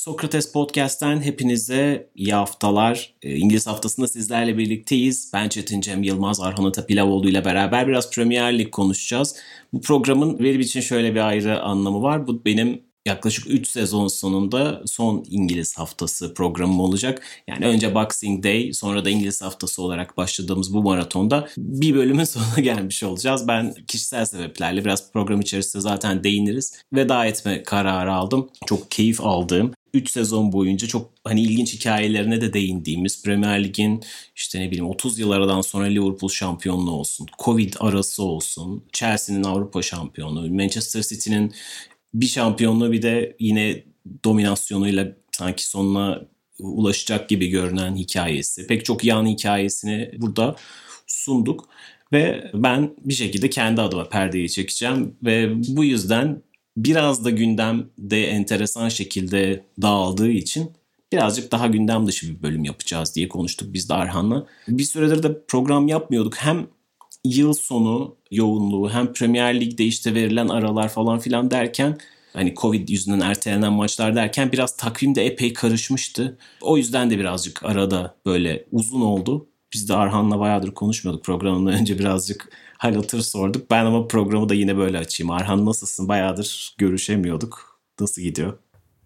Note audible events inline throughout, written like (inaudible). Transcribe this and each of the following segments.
Sokrates Podcast'ten hepinize iyi haftalar. Ee, İngiliz haftasında sizlerle birlikteyiz. Ben Çetin Cem Yılmaz, Arhan Atapilavoğlu ile beraber biraz Premier Lig konuşacağız. Bu programın benim için şöyle bir ayrı anlamı var. Bu benim yaklaşık 3 sezon sonunda son İngiliz haftası programım olacak. Yani önce Boxing Day sonra da İngiliz haftası olarak başladığımız bu maratonda bir bölümün (laughs) sonuna gelmiş olacağız. Ben kişisel sebeplerle biraz program içerisinde zaten değiniriz. Veda etme kararı aldım. Çok keyif aldığım 3 sezon boyunca çok hani ilginç hikayelerine de değindiğimiz Premier Lig'in işte ne bileyim 30 yıl aradan sonra Liverpool şampiyonluğu olsun, Covid arası olsun, Chelsea'nin Avrupa şampiyonu, Manchester City'nin bir şampiyonluğu bir de yine dominasyonuyla sanki sonuna ulaşacak gibi görünen hikayesi. Pek çok yan hikayesini burada sunduk. Ve ben bir şekilde kendi adıma perdeyi çekeceğim ve bu yüzden biraz da gündemde enteresan şekilde dağıldığı için birazcık daha gündem dışı bir bölüm yapacağız diye konuştuk biz de Arhan'la. Bir süredir de program yapmıyorduk. Hem yıl sonu yoğunluğu hem Premier Lig'de işte verilen aralar falan filan derken hani Covid yüzünden ertelenen maçlar derken biraz takvim de epey karışmıştı. O yüzden de birazcık arada böyle uzun oldu. Biz de Arhan'la bayağıdır konuşmuyorduk programdan önce birazcık hal hatır sorduk. Ben ama programı da yine böyle açayım. Arhan nasılsın? Bayağıdır görüşemiyorduk. Nasıl gidiyor?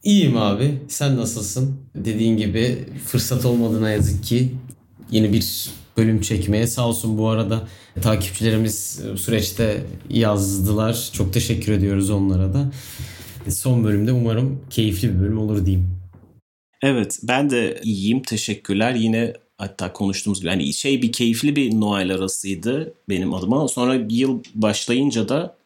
İyiyim abi. Sen nasılsın? Dediğin gibi fırsat olmadığına yazık ki yeni bir bölüm çekmeye. Sağ olsun bu arada takipçilerimiz süreçte yazdılar. Çok teşekkür ediyoruz onlara da. Son bölümde umarım keyifli bir bölüm olur diyeyim. Evet ben de iyiyim teşekkürler. Yine hatta konuştuğumuz gibi yani şey bir keyifli bir Noel arasıydı benim adıma. Sonra yıl başlayınca da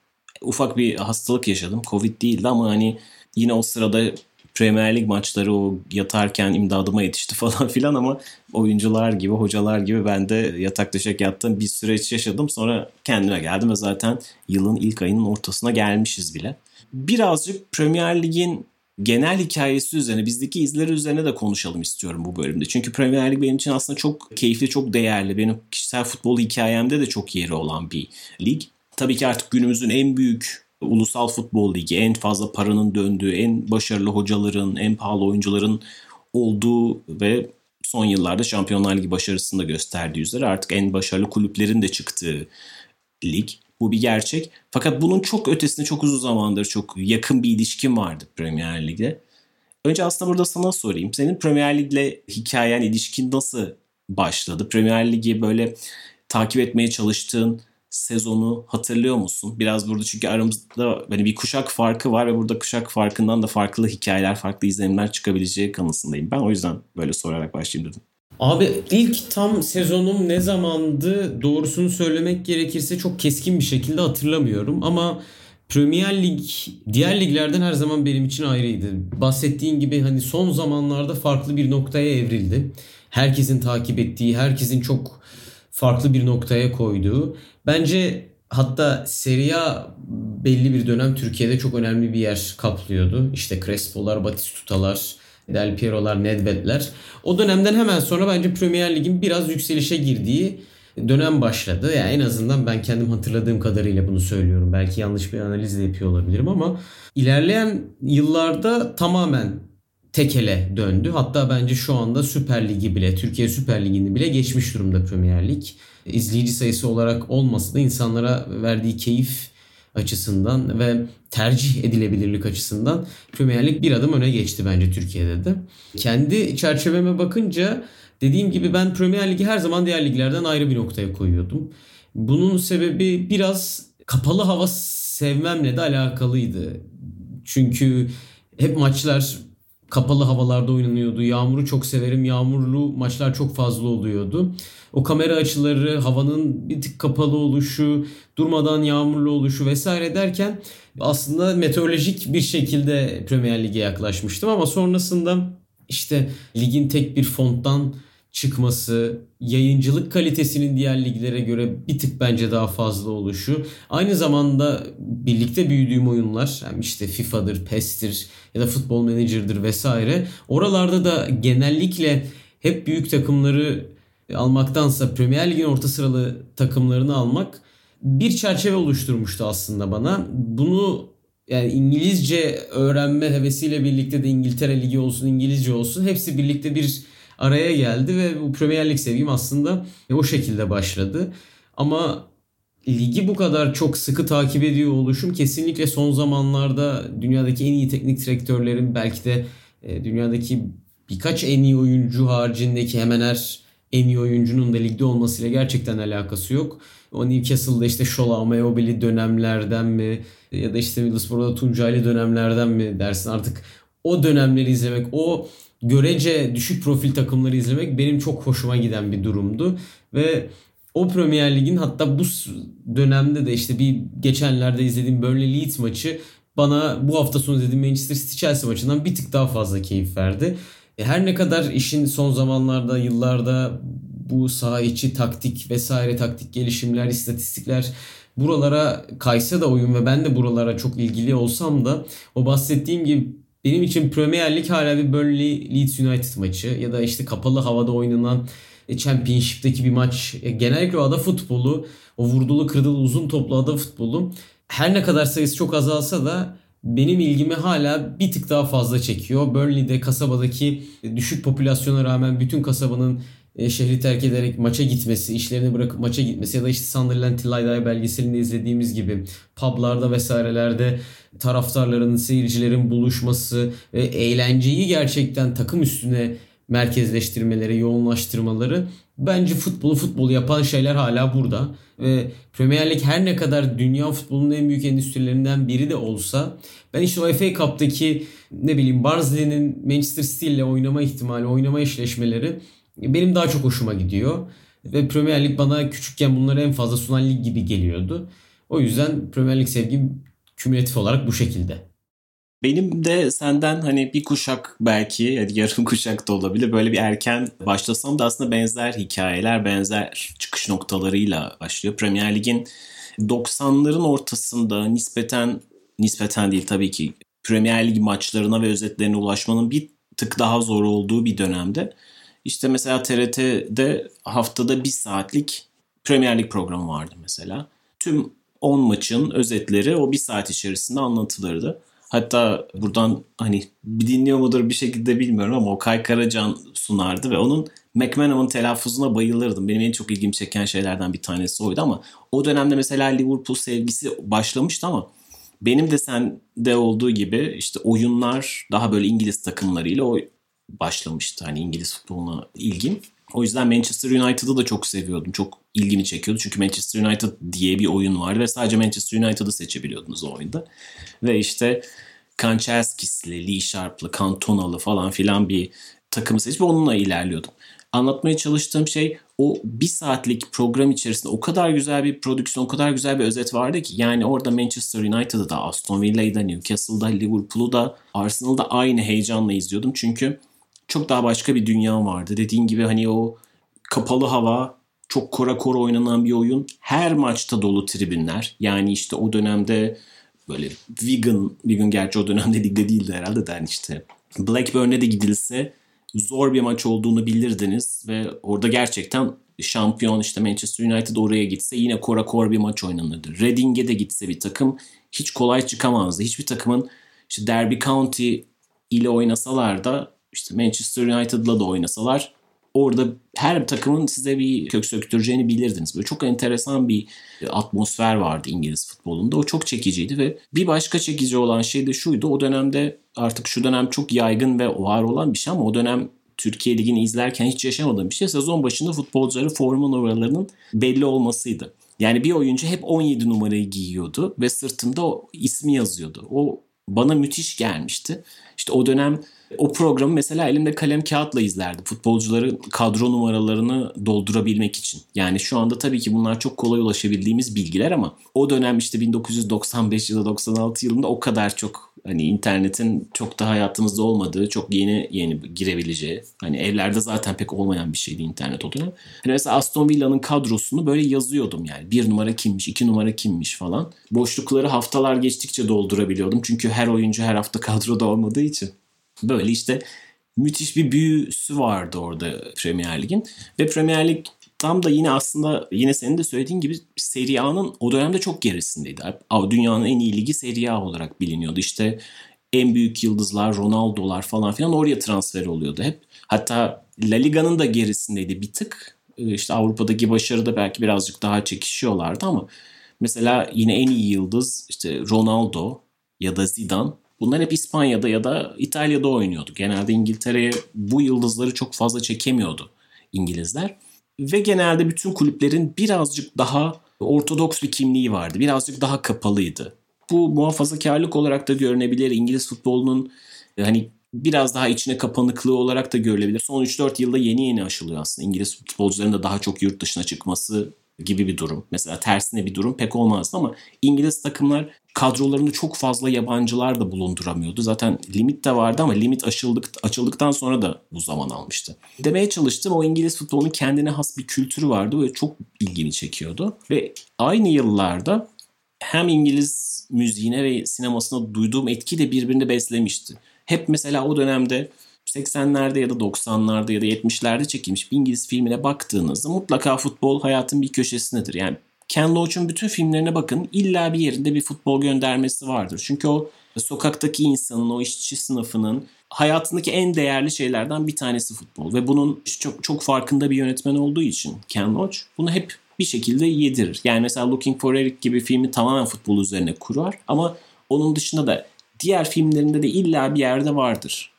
ufak bir hastalık yaşadım. Covid değildi ama hani yine o sırada Premier Lig maçları o yatarken imdadıma yetişti (laughs) falan filan ama oyuncular gibi, hocalar gibi ben de yatak döşek yattım. Bir süreç yaşadım. Sonra kendime geldim ve zaten yılın ilk ayının ortasına gelmişiz bile. Birazcık Premier Lig'in genel hikayesi üzerine, bizdeki izleri üzerine de konuşalım istiyorum bu bölümde. Çünkü Premier Lig benim için aslında çok keyifli, çok değerli. Benim kişisel futbol hikayemde de çok yeri olan bir lig. Tabii ki artık günümüzün en büyük ulusal futbol ligi, en fazla paranın döndüğü, en başarılı hocaların, en pahalı oyuncuların olduğu ve son yıllarda Şampiyonlar Ligi başarısını da gösterdiği üzere artık en başarılı kulüplerin de çıktığı lig. Bu bir gerçek. Fakat bunun çok ötesinde çok uzun zamandır çok yakın bir ilişkin vardı Premier Lig'de. Önce aslında burada sana sorayım. Senin Premier Lig'le hikayen, ilişkin nasıl başladı? Premier Lig'i böyle takip etmeye çalıştığın sezonu hatırlıyor musun? Biraz burada çünkü aramızda hani bir kuşak farkı var ve burada kuşak farkından da farklı hikayeler, farklı izlenimler çıkabileceği kanısındayım. Ben o yüzden böyle sorarak başlayayım dedim. Abi ilk tam sezonum ne zamandı doğrusunu söylemek gerekirse çok keskin bir şekilde hatırlamıyorum ama Premier Lig diğer liglerden her zaman benim için ayrıydı. Bahsettiğin gibi hani son zamanlarda farklı bir noktaya evrildi. Herkesin takip ettiği, herkesin çok farklı bir noktaya koyduğu. Bence hatta Serie A belli bir dönem Türkiye'de çok önemli bir yer kaplıyordu. İşte Crespo'lar, Batistuta'lar, Del Piero'lar, Nedved'ler. O dönemden hemen sonra bence Premier Lig'in biraz yükselişe girdiği dönem başladı. Yani en azından ben kendim hatırladığım kadarıyla bunu söylüyorum. Belki yanlış bir analiz de yapıyor olabilirim ama ilerleyen yıllarda tamamen tekele döndü. Hatta bence şu anda Süper Ligi bile, Türkiye Süper Ligi'ni bile geçmiş durumda Premier Lig. İzleyici sayısı olarak olmasa da insanlara verdiği keyif açısından ve tercih edilebilirlik açısından Premier Lig bir adım öne geçti bence Türkiye'de de. Kendi çerçeveme bakınca dediğim gibi ben Premier Ligi her zaman diğer liglerden ayrı bir noktaya koyuyordum. Bunun sebebi biraz kapalı hava sevmemle de alakalıydı. Çünkü hep maçlar kapalı havalarda oynanıyordu. Yağmuru çok severim. Yağmurlu maçlar çok fazla oluyordu. O kamera açıları, havanın bir tık kapalı oluşu, durmadan yağmurlu oluşu vesaire derken aslında meteorolojik bir şekilde Premier Lig'e yaklaşmıştım ama sonrasında işte ligin tek bir fonttan çıkması, yayıncılık kalitesinin diğer liglere göre bir tık bence daha fazla oluşu. Aynı zamanda birlikte büyüdüğüm oyunlar yani işte FIFA'dır, PES'tir ya da Football Manager'dır vesaire. Oralarda da genellikle hep büyük takımları almaktansa Premier Lig'in orta sıralı takımlarını almak bir çerçeve oluşturmuştu aslında bana. Bunu yani İngilizce öğrenme hevesiyle birlikte de İngiltere Ligi olsun, İngilizce olsun hepsi birlikte bir araya geldi ve bu Premier Lig sevgim aslında o şekilde başladı. Ama ligi bu kadar çok sıkı takip ediyor oluşum kesinlikle son zamanlarda dünyadaki en iyi teknik direktörlerin belki de e, dünyadaki birkaç en iyi oyuncu haricindeki hemen her en iyi oyuncunun da ligde olmasıyla gerçekten alakası yok. O Newcastle'da işte Shola Amayobili dönemlerden mi ya da işte Middlesbrough'da Tuncaylı dönemlerden mi dersin artık o dönemleri izlemek, o görece düşük profil takımları izlemek benim çok hoşuma giden bir durumdu. Ve o Premier Lig'in hatta bu dönemde de işte bir geçenlerde izlediğim Burnley Leeds maçı bana bu hafta sonu izlediğim Manchester City Chelsea maçından bir tık daha fazla keyif verdi. E, her ne kadar işin son zamanlarda, yıllarda bu saha içi taktik vesaire taktik gelişimler, istatistikler buralara kaysa da oyun ve ben de buralara çok ilgili olsam da o bahsettiğim gibi benim için Premier Lig hala bir Burnley Leeds United maçı ya da işte kapalı havada oynanan e, Championship'teki bir maç. E, genellikle o ada futbolu, o vurdulu kırdılı uzun toplu ada futbolu her ne kadar sayısı çok azalsa da benim ilgimi hala bir tık daha fazla çekiyor. Burnley'de kasabadaki düşük popülasyona rağmen bütün kasabanın e, şehri terk ederek maça gitmesi, işlerini bırakıp maça gitmesi ya da işte Sunderland Till belgeselinde izlediğimiz gibi publarda vesairelerde taraftarların, seyircilerin buluşması ve eğlenceyi gerçekten takım üstüne merkezleştirmeleri, yoğunlaştırmaları bence futbolu futbol yapan şeyler hala burada. Ve Premier Lig her ne kadar dünya futbolunun en büyük endüstrilerinden biri de olsa ben işte o FA Cup'taki ne bileyim Barnsley'nin Manchester City ile oynama ihtimali, oynama eşleşmeleri benim daha çok hoşuma gidiyor. Ve Premier Lig bana küçükken bunları en fazla sunan lig gibi geliyordu. O yüzden Premier Lig sevgim kümülatif olarak bu şekilde. Benim de senden hani bir kuşak belki yani yarım kuşak da olabilir böyle bir erken başlasam da aslında benzer hikayeler, benzer çıkış noktalarıyla başlıyor. Premier Lig'in 90'ların ortasında nispeten nispeten değil tabii ki Premier Lig maçlarına ve özetlerine ulaşmanın bir tık daha zor olduğu bir dönemde işte mesela TRT'de haftada bir saatlik Premier Lig programı vardı mesela. Tüm 10 maçın özetleri o bir saat içerisinde anlatılırdı. Hatta buradan hani dinliyor mudur bir şekilde bilmiyorum ama o Kay Karacan sunardı ve onun McManaman telaffuzuna bayılırdım. Benim en çok ilgimi çeken şeylerden bir tanesi oydu ama o dönemde mesela Liverpool sevgisi başlamıştı ama benim de sende olduğu gibi işte oyunlar daha böyle İngiliz takımlarıyla o başlamıştı hani İngiliz futboluna ilgim. O yüzden Manchester United'ı da çok seviyordum. Çok ilgimi çekiyordu. Çünkü Manchester United diye bir oyun vardı ve sadece Manchester United'ı seçebiliyordunuz o oyunda. Ve işte Kanchelskis'li, Lee Sharp'lı, Cantona'lı falan filan bir takımı seçip onunla ilerliyordum. Anlatmaya çalıştığım şey o bir saatlik program içerisinde o kadar güzel bir prodüksiyon, o kadar güzel bir özet vardı ki yani orada Manchester United'ı da, Aston Villa'yı da, Newcastle'da, Liverpool'u da, Arsenal'da aynı heyecanla izliyordum. Çünkü çok daha başka bir dünya vardı. Dediğin gibi hani o kapalı hava, çok kora kora oynanan bir oyun. Her maçta dolu tribünler. Yani işte o dönemde böyle vegan, vegan gerçi o dönemde (laughs) ligde değildi herhalde de yani işte Blackburn'e de gidilse zor bir maç olduğunu bilirdiniz ve orada gerçekten şampiyon işte Manchester United oraya gitse yine kora kor bir maç oynanırdı. Reading'e de gitse bir takım hiç kolay çıkamazdı. Hiçbir takımın işte Derby County ile oynasalar da işte Manchester United'la da oynasalar orada her takımın size bir kök söktüreceğini bilirdiniz. Böyle çok enteresan bir atmosfer vardı İngiliz futbolunda. O çok çekiciydi ve bir başka çekici olan şey de şuydu. O dönemde artık şu dönem çok yaygın ve var olan bir şey ama o dönem Türkiye Ligi'ni izlerken hiç yaşamadığım bir şey. Sezon başında futbolcuları forma numaralarının belli olmasıydı. Yani bir oyuncu hep 17 numarayı giyiyordu ve sırtında o ismi yazıyordu. O bana müthiş gelmişti. İşte o dönem O programı mesela elimde kalem kağıtla izlerdim. Futbolcuların kadro numaralarını doldurabilmek için. Yani şu anda tabii ki bunlar çok kolay ulaşabildiğimiz bilgiler ama o dönem işte 1995 ya da 96 yılında o kadar çok hani internetin çok da hayatımızda olmadığı, çok yeni yeni girebileceği. Hani evlerde zaten pek olmayan bir şeydi internet o dönem. Hani mesela Aston Villa'nın kadrosunu böyle yazıyordum yani. Bir numara kimmiş, iki numara kimmiş falan. Boşlukları haftalar geçtikçe doldurabiliyordum. Çünkü her oyuncu her hafta kadroda olmadığı için. Böyle işte müthiş bir büyüsü vardı orada Premier Lig'in. Ve Premier Lig tam da yine aslında yine senin de söylediğin gibi Serie A'nın o dönemde çok gerisindeydi. Dünyanın en iyi ligi Serie A olarak biliniyordu. İşte en büyük yıldızlar, Ronaldo'lar falan filan oraya transfer oluyordu hep. Hatta La Liga'nın da gerisindeydi bir tık. İşte Avrupa'daki başarıda belki birazcık daha çekişiyorlardı ama mesela yine en iyi yıldız işte Ronaldo ya da Zidane Bunlar hep İspanya'da ya da İtalya'da oynuyordu. Genelde İngiltere'ye bu yıldızları çok fazla çekemiyordu İngilizler. Ve genelde bütün kulüplerin birazcık daha ortodoks bir kimliği vardı. Birazcık daha kapalıydı. Bu muhafazakarlık olarak da görünebilir. İngiliz futbolunun hani biraz daha içine kapanıklığı olarak da görülebilir. Son 3-4 yılda yeni yeni aşılıyor aslında. İngiliz futbolcuların da daha çok yurt dışına çıkması gibi bir durum. Mesela tersine bir durum pek olmazdı ama İngiliz takımlar kadrolarında çok fazla yabancılar da bulunduramıyordu. Zaten limit de vardı ama limit aşıldık, açıldıktan sonra da bu zaman almıştı. Demeye çalıştım o İngiliz futbolunun kendine has bir kültürü vardı ve çok ilgimi çekiyordu. Ve aynı yıllarda hem İngiliz müziğine ve sinemasına duyduğum etki de birbirini beslemişti. Hep mesela o dönemde 80'lerde ya da 90'larda ya da 70'lerde çekilmiş bir İngiliz filmine baktığınızda mutlaka futbol hayatın bir köşesindedir. Yani Ken Loach'un bütün filmlerine bakın illa bir yerinde bir futbol göndermesi vardır. Çünkü o sokaktaki insanın, o işçi sınıfının hayatındaki en değerli şeylerden bir tanesi futbol. Ve bunun çok, çok farkında bir yönetmen olduğu için Ken Loach bunu hep bir şekilde yedirir. Yani mesela Looking for Eric gibi filmi tamamen futbol üzerine kurar ama onun dışında da diğer filmlerinde de illa bir yerde vardır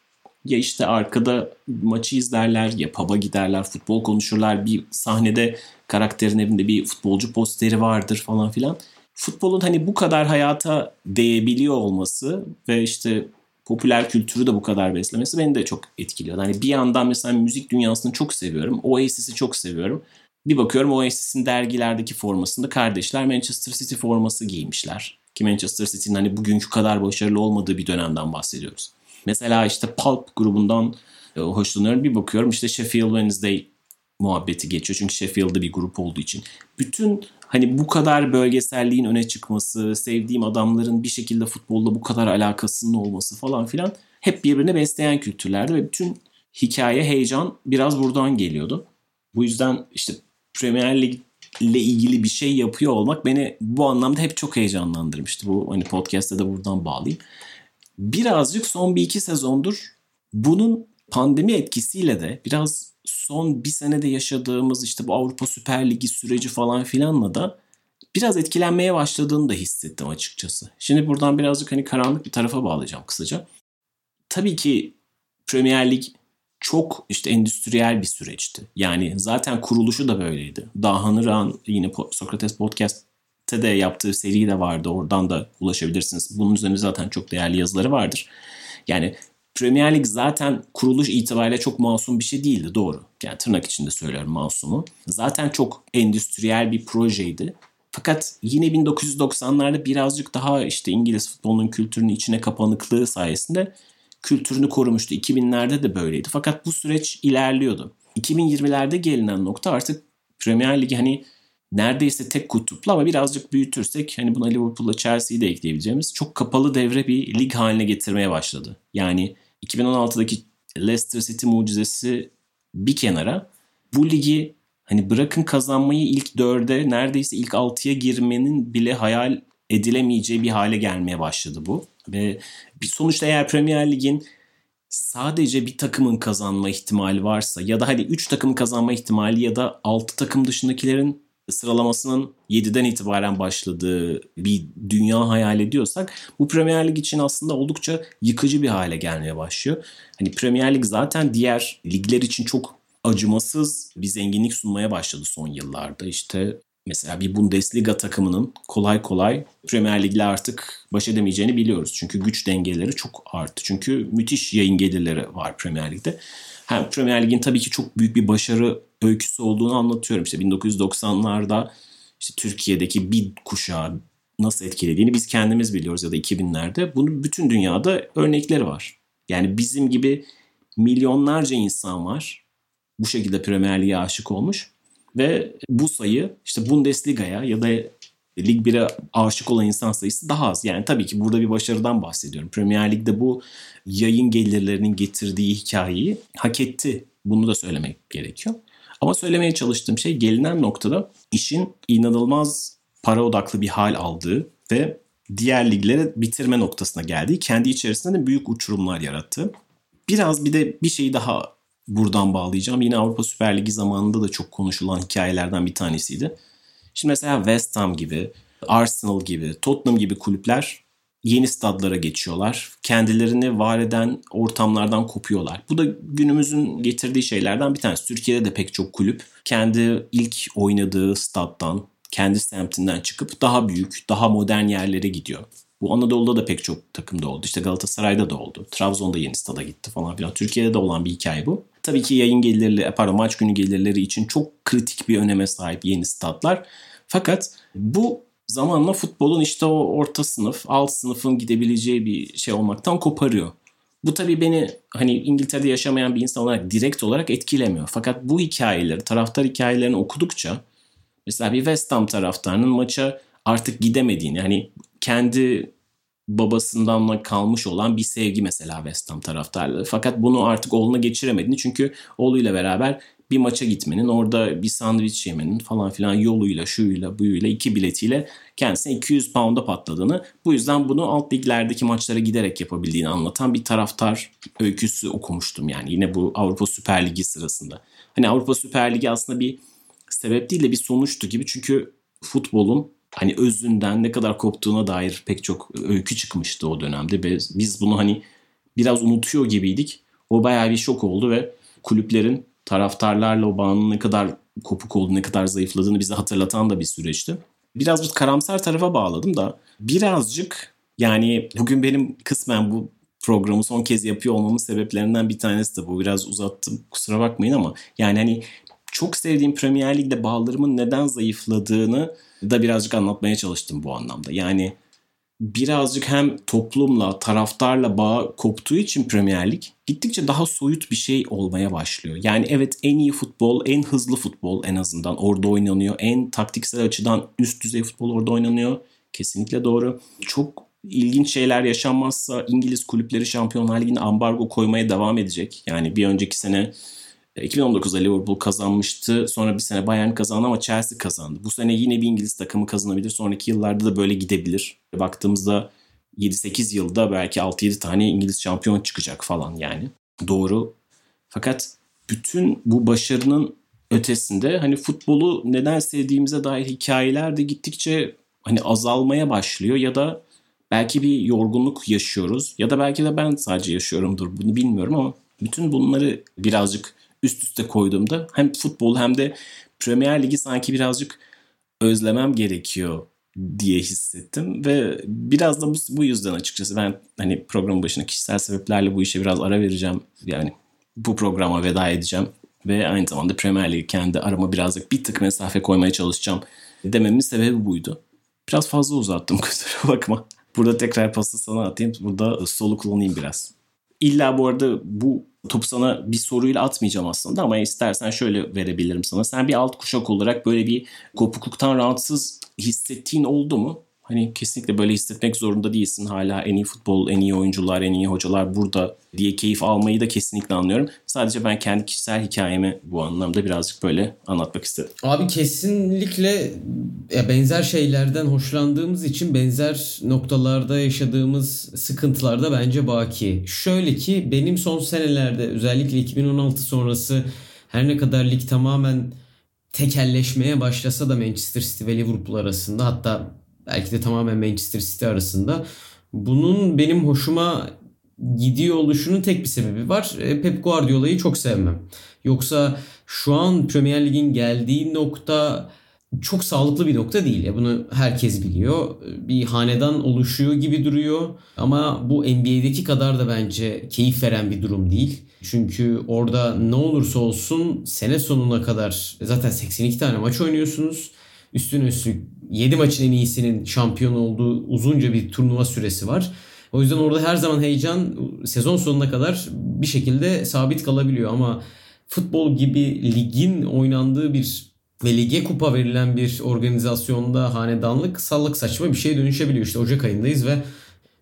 ya işte arkada maçı izlerler ya pub'a giderler futbol konuşurlar bir sahnede karakterin evinde bir futbolcu posteri vardır falan filan. Futbolun hani bu kadar hayata değebiliyor olması ve işte popüler kültürü de bu kadar beslemesi beni de çok etkiliyor. Hani bir yandan mesela müzik dünyasını çok seviyorum. Oasis'i çok seviyorum. Bir bakıyorum Oasis'in dergilerdeki formasında kardeşler Manchester City forması giymişler. Ki Manchester City'nin hani bugünkü kadar başarılı olmadığı bir dönemden bahsediyoruz. Mesela işte Pulp grubundan e, hoşlanıyorum. Bir bakıyorum işte Sheffield Wednesday muhabbeti geçiyor. Çünkü Sheffield'da bir grup olduğu için. Bütün hani bu kadar bölgeselliğin öne çıkması, sevdiğim adamların bir şekilde futbolla bu kadar alakasının olması falan filan hep birbirine besleyen kültürlerdi ve bütün hikaye, heyecan biraz buradan geliyordu. Bu yüzden işte Premier Lig ile ilgili bir şey yapıyor olmak beni bu anlamda hep çok heyecanlandırmıştı. Bu hani podcast'te de buradan bağlayayım birazcık son bir iki sezondur bunun pandemi etkisiyle de biraz son bir senede yaşadığımız işte bu Avrupa Süper Ligi süreci falan filanla da biraz etkilenmeye başladığını da hissettim açıkçası. Şimdi buradan birazcık hani karanlık bir tarafa bağlayacağım kısaca. Tabii ki Premier Lig çok işte endüstriyel bir süreçti. Yani zaten kuruluşu da böyleydi. Dahan Irak'ın yine Sokrates Podcast de yaptığı seri de vardı. Oradan da ulaşabilirsiniz. Bunun üzerine zaten çok değerli yazıları vardır. Yani Premier Lig zaten kuruluş itibariyle çok masum bir şey değildi doğru. Yani tırnak içinde söylüyorum masumu. Zaten çok endüstriyel bir projeydi. Fakat yine 1990'larda birazcık daha işte İngiliz futbolunun kültürünün içine kapanıklığı sayesinde kültürünü korumuştu. 2000'lerde de böyleydi. Fakat bu süreç ilerliyordu. 2020'lerde gelinen nokta artık Premier Lig hani neredeyse tek kutuplu ama birazcık büyütürsek hani buna Liverpool'la Chelsea'yi de ekleyebileceğimiz çok kapalı devre bir lig haline getirmeye başladı. Yani 2016'daki Leicester City mucizesi bir kenara bu ligi hani bırakın kazanmayı ilk dörde neredeyse ilk altıya girmenin bile hayal edilemeyeceği bir hale gelmeye başladı bu. Ve bir sonuçta eğer Premier Lig'in sadece bir takımın kazanma ihtimali varsa ya da hadi 3 takım kazanma ihtimali ya da 6 takım dışındakilerin sıralamasının 7'den itibaren başladığı bir dünya hayal ediyorsak bu Premier Lig için aslında oldukça yıkıcı bir hale gelmeye başlıyor. Hani Premier Lig zaten diğer ligler için çok acımasız bir zenginlik sunmaya başladı son yıllarda. İşte mesela bir Bundesliga takımının kolay kolay Premier Lig'le artık baş edemeyeceğini biliyoruz. Çünkü güç dengeleri çok arttı. Çünkü müthiş yayın gelirleri var Premier Lig'de. Hem Premier Lig'in tabii ki çok büyük bir başarı öyküsü olduğunu anlatıyorum. İşte 1990'larda işte Türkiye'deki bir kuşağı nasıl etkilediğini biz kendimiz biliyoruz ya da 2000'lerde. Bunun bütün dünyada örnekleri var. Yani bizim gibi milyonlarca insan var. Bu şekilde Premier Lig'e aşık olmuş. Ve bu sayı işte Bundesliga'ya ya da Lig 1'e aşık olan insan sayısı daha az. Yani tabii ki burada bir başarıdan bahsediyorum. Premier Lig'de bu yayın gelirlerinin getirdiği hikayeyi hak etti. Bunu da söylemek gerekiyor. Ama söylemeye çalıştığım şey gelinen noktada işin inanılmaz para odaklı bir hal aldığı ve diğer liglere bitirme noktasına geldiği, kendi içerisinde de büyük uçurumlar yarattı. Biraz bir de bir şeyi daha buradan bağlayacağım. Yine Avrupa Süper Ligi zamanında da çok konuşulan hikayelerden bir tanesiydi. Şimdi mesela West Ham gibi, Arsenal gibi, Tottenham gibi kulüpler yeni stadlara geçiyorlar. Kendilerini var eden ortamlardan kopuyorlar. Bu da günümüzün getirdiği şeylerden bir tanesi. Türkiye'de de pek çok kulüp kendi ilk oynadığı staddan, kendi semtinden çıkıp daha büyük, daha modern yerlere gidiyor. Bu Anadolu'da da pek çok takımda oldu. İşte Galatasaray'da da oldu. Trabzon'da yeni stada gitti falan filan. Türkiye'de de olan bir hikaye bu. Tabii ki yayın gelirleri, pardon maç günü gelirleri için çok kritik bir öneme sahip yeni statlar. Fakat bu zamanla futbolun işte o orta sınıf, alt sınıfın gidebileceği bir şey olmaktan koparıyor. Bu tabii beni hani İngiltere'de yaşamayan bir insan olarak direkt olarak etkilemiyor. Fakat bu hikayeleri, taraftar hikayelerini okudukça mesela bir West Ham taraftarının maça artık gidemediğini, hani kendi babasından kalmış olan bir sevgi mesela West Ham taraftarları. Fakat bunu artık oğluna geçiremediğini çünkü oğluyla beraber bir maça gitmenin, orada bir sandviç yemenin falan filan yoluyla, şuyla, buyuyla, iki biletiyle kendisine 200 pound'a patladığını, bu yüzden bunu alt liglerdeki maçlara giderek yapabildiğini anlatan bir taraftar öyküsü okumuştum yani yine bu Avrupa Süper Ligi sırasında. Hani Avrupa Süper Ligi aslında bir sebep değil de bir sonuçtu gibi çünkü futbolun hani özünden ne kadar koptuğuna dair pek çok öykü çıkmıştı o dönemde. Biz bunu hani biraz unutuyor gibiydik. O bayağı bir şok oldu ve kulüplerin taraftarlarla o bağının ne kadar kopuk olduğunu, ne kadar zayıfladığını bize hatırlatan da bir süreçti. Biraz bu karamsar tarafa bağladım da birazcık yani bugün benim kısmen bu programı son kez yapıyor olmamın sebeplerinden bir tanesi de bu. Biraz uzattım kusura bakmayın ama yani hani çok sevdiğim Premier Lig'de bağlarımın neden zayıfladığını da birazcık anlatmaya çalıştım bu anlamda. Yani birazcık hem toplumla, taraftarla bağ koptuğu için Premier Lig gittikçe daha soyut bir şey olmaya başlıyor. Yani evet en iyi futbol, en hızlı futbol en azından orada oynanıyor. En taktiksel açıdan üst düzey futbol orada oynanıyor. Kesinlikle doğru. Çok ilginç şeyler yaşanmazsa İngiliz kulüpleri Şampiyonlar Ligi'ne ambargo koymaya devam edecek. Yani bir önceki sene 2019'da Liverpool kazanmıştı. Sonra bir sene Bayern kazandı ama Chelsea kazandı. Bu sene yine bir İngiliz takımı kazanabilir. Sonraki yıllarda da böyle gidebilir. Baktığımızda 7-8 yılda belki 6-7 tane İngiliz şampiyon çıkacak falan yani. Doğru. Fakat bütün bu başarının ötesinde hani futbolu neden sevdiğimize dair hikayeler de gittikçe hani azalmaya başlıyor ya da belki bir yorgunluk yaşıyoruz ya da belki de ben sadece yaşıyorumdur bunu bilmiyorum ama bütün bunları birazcık üst üste koyduğumda hem futbol hem de Premier Ligi sanki birazcık özlemem gerekiyor diye hissettim ve biraz da bu, bu yüzden açıkçası ben hani programın başına kişisel sebeplerle bu işe biraz ara vereceğim. Yani bu programa veda edeceğim ve aynı zamanda Premier Lig kendi arama birazcık bir tık mesafe koymaya çalışacağım dememin sebebi buydu. Biraz fazla uzattım (laughs) kusura bakma. Burada tekrar pası sana atayım. Burada solu kullanayım biraz. İlla bu arada bu topu sana bir soruyla atmayacağım aslında ama istersen şöyle verebilirim sana. Sen bir alt kuşak olarak böyle bir kopukluktan rahatsız hissettiğin oldu mu? Hani kesinlikle böyle hissetmek zorunda değilsin. Hala en iyi futbol, en iyi oyuncular, en iyi hocalar burada diye keyif almayı da kesinlikle anlıyorum. Sadece ben kendi kişisel hikayemi bu anlamda birazcık böyle anlatmak istedim. Abi kesinlikle benzer şeylerden hoşlandığımız için benzer noktalarda yaşadığımız sıkıntılar da bence baki. Şöyle ki benim son senelerde özellikle 2016 sonrası her ne kadar lig tamamen tekelleşmeye başlasa da Manchester City ve Liverpool arasında hatta belki de tamamen Manchester City arasında bunun benim hoşuma gidiyor oluşunun tek bir sebebi var. E, Pep Guardiola'yı çok sevmem. Yoksa şu an Premier Lig'in geldiği nokta çok sağlıklı bir nokta değil. Ya bunu herkes biliyor. Bir hanedan oluşuyor gibi duruyor. Ama bu NBA'deki kadar da bence keyif veren bir durum değil. Çünkü orada ne olursa olsun sene sonuna kadar zaten 82 tane maç oynuyorsunuz. Üstüne üstlük 7 maçın en iyisinin şampiyon olduğu uzunca bir turnuva süresi var. O yüzden orada her zaman heyecan sezon sonuna kadar bir şekilde sabit kalabiliyor ama futbol gibi ligin oynandığı bir ve lige kupa verilen bir organizasyonda hanedanlık sallık saçma bir şeye dönüşebiliyor. İşte Ocak ayındayız ve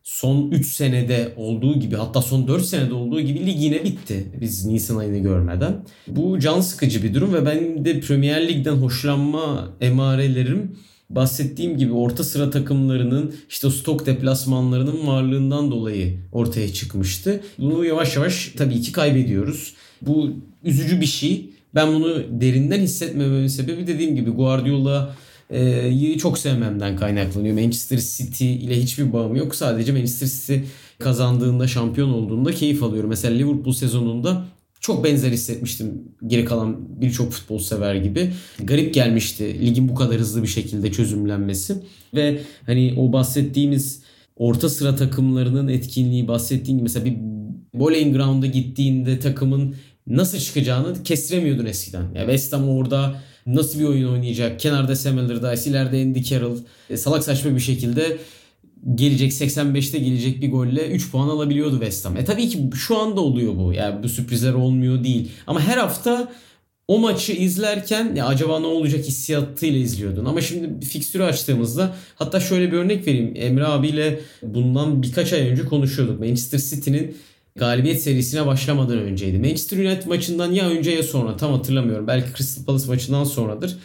son 3 senede olduğu gibi hatta son 4 senede olduğu gibi lig yine bitti. Biz Nisan ayını görmeden. Bu can sıkıcı bir durum ve benim de Premier Lig'den hoşlanma emarelerim bahsettiğim gibi orta sıra takımlarının işte stok deplasmanlarının varlığından dolayı ortaya çıkmıştı. Bunu yavaş yavaş tabii ki kaybediyoruz. Bu üzücü bir şey. Ben bunu derinden hissetmememin sebebi dediğim gibi Guardiola e, çok sevmemden kaynaklanıyor. Manchester City ile hiçbir bağım yok. Sadece Manchester City kazandığında, şampiyon olduğunda keyif alıyorum. Mesela Liverpool sezonunda çok benzer hissetmiştim geri kalan birçok futbol sever gibi. Garip gelmişti ligin bu kadar hızlı bir şekilde çözümlenmesi. Ve hani o bahsettiğimiz orta sıra takımlarının etkinliği bahsettiğim gibi mesela bir bowling ground'a gittiğinde takımın nasıl çıkacağını kestiremiyordun eskiden. Ya West Ham orada nasıl bir oyun oynayacak? Kenarda Sam Allardyce, ileride Andy Carroll. E, salak saçma bir şekilde gelecek 85'te gelecek bir golle 3 puan alabiliyordu West Ham. E tabii ki şu anda oluyor bu. Yani bu sürprizler olmuyor değil. Ama her hafta o maçı izlerken ya acaba ne olacak hissiyatıyla izliyordun. Ama şimdi fikstürü açtığımızda hatta şöyle bir örnek vereyim. Emre abiyle bundan birkaç ay önce konuşuyorduk. Manchester City'nin galibiyet serisine başlamadan önceydi. Manchester United maçından ya önce ya sonra tam hatırlamıyorum. Belki Crystal Palace maçından sonradır.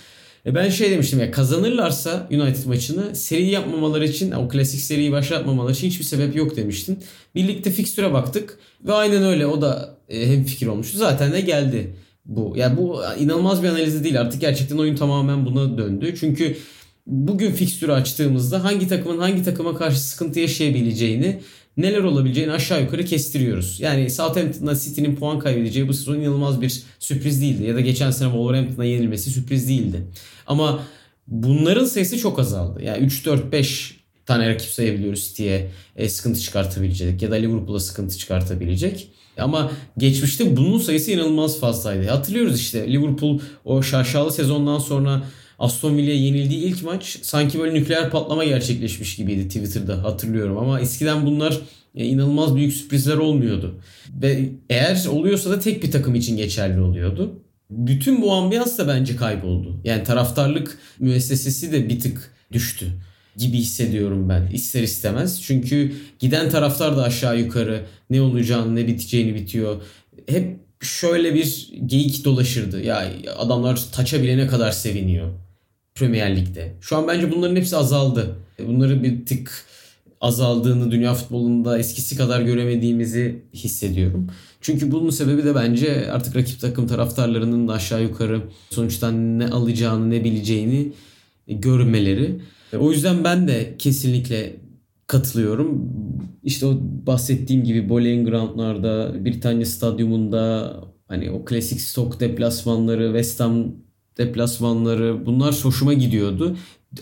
E ben şey demiştim ya kazanırlarsa United maçını seri yapmamaları için o klasik seriyi başlatmamaları için hiçbir sebep yok demiştin. Birlikte fikstüre baktık ve aynen öyle o da e, hem fikir olmuştu. Zaten de geldi bu. Yani bu inanılmaz bir analizi değil artık gerçekten oyun tamamen buna döndü. Çünkü bugün fikstürü açtığımızda hangi takımın hangi takıma karşı sıkıntı yaşayabileceğini neler olabileceğini aşağı yukarı kestiriyoruz. Yani Southampton'da City'nin puan kaybedeceği bu sezon inanılmaz bir sürpriz değildi. Ya da geçen sene Wolverhampton'a yenilmesi sürpriz değildi. Ama bunların sayısı çok azaldı. Yani 3, 4, 5 tane rakip sayabiliyoruz City'ye e, sıkıntı çıkartabilecek ya da Liverpool'a sıkıntı çıkartabilecek. Ama geçmişte bunun sayısı inanılmaz fazlaydı. Hatırlıyoruz işte Liverpool o şaşalı sezondan sonra Aston Villa'ya yenildiği ilk maç sanki böyle nükleer patlama gerçekleşmiş gibiydi Twitter'da hatırlıyorum. Ama eskiden bunlar e, inanılmaz büyük sürprizler olmuyordu. Ve eğer oluyorsa da tek bir takım için geçerli oluyordu. Bütün bu ambiyans da bence kayboldu. Yani taraftarlık müessesesi de bir tık düştü gibi hissediyorum ben ister istemez. Çünkü giden taraftar da aşağı yukarı ne olacağını ne biteceğini bitiyor. Hep şöyle bir geyik dolaşırdı. Ya adamlar taça bile ne kadar seviniyor Premier Lig'de. Şu an bence bunların hepsi azaldı. Bunları bir tık azaldığını dünya futbolunda eskisi kadar göremediğimizi hissediyorum. Çünkü bunun sebebi de bence artık rakip takım taraftarlarının da aşağı yukarı sonuçta ne alacağını ne bileceğini görmeleri. O yüzden ben de kesinlikle katılıyorum. İşte o bahsettiğim gibi bowling groundlarda, Britanya stadyumunda hani o klasik stok deplasmanları, West Ham deplasmanları bunlar hoşuma gidiyordu.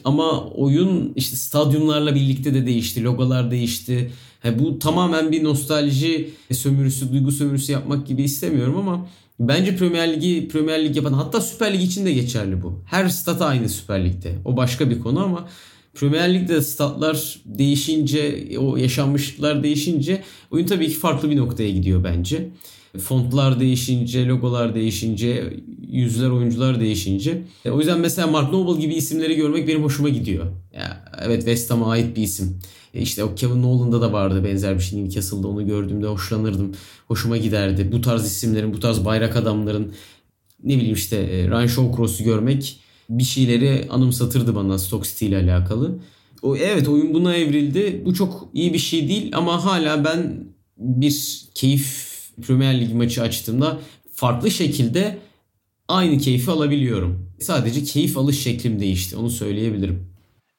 Ama oyun işte stadyumlarla birlikte de değişti. Logolar değişti. He, bu tamamen bir nostalji sömürüsü, duygu sömürüsü yapmak gibi istemiyorum ama bence Premier Ligi Premier Lig yapan hatta Süper Lig için de geçerli bu. Her stat aynı Süper Lig'de. O başka bir konu ama Premier Lig'de statlar değişince, o yaşanmışlıklar değişince oyun tabii ki farklı bir noktaya gidiyor bence. Fontlar değişince, logolar değişince, yüzler, oyuncular değişince. E, o yüzden mesela Mark Noble gibi isimleri görmek benim hoşuma gidiyor. Ya, evet West Ham'a ait bir isim. E işte o Kevin Nolan'da da vardı benzer bir şey. Newcastle'da onu gördüğümde hoşlanırdım. Hoşuma giderdi. Bu tarz isimlerin, bu tarz bayrak adamların ne bileyim işte e, Ryan Shawcross'u görmek bir şeyleri anımsatırdı bana Stoke City ile alakalı. O, evet oyun buna evrildi. Bu çok iyi bir şey değil ama hala ben bir keyif Premier Lig maçı açtığımda farklı şekilde aynı keyfi alabiliyorum. Sadece keyif alış şeklim değişti. Onu söyleyebilirim.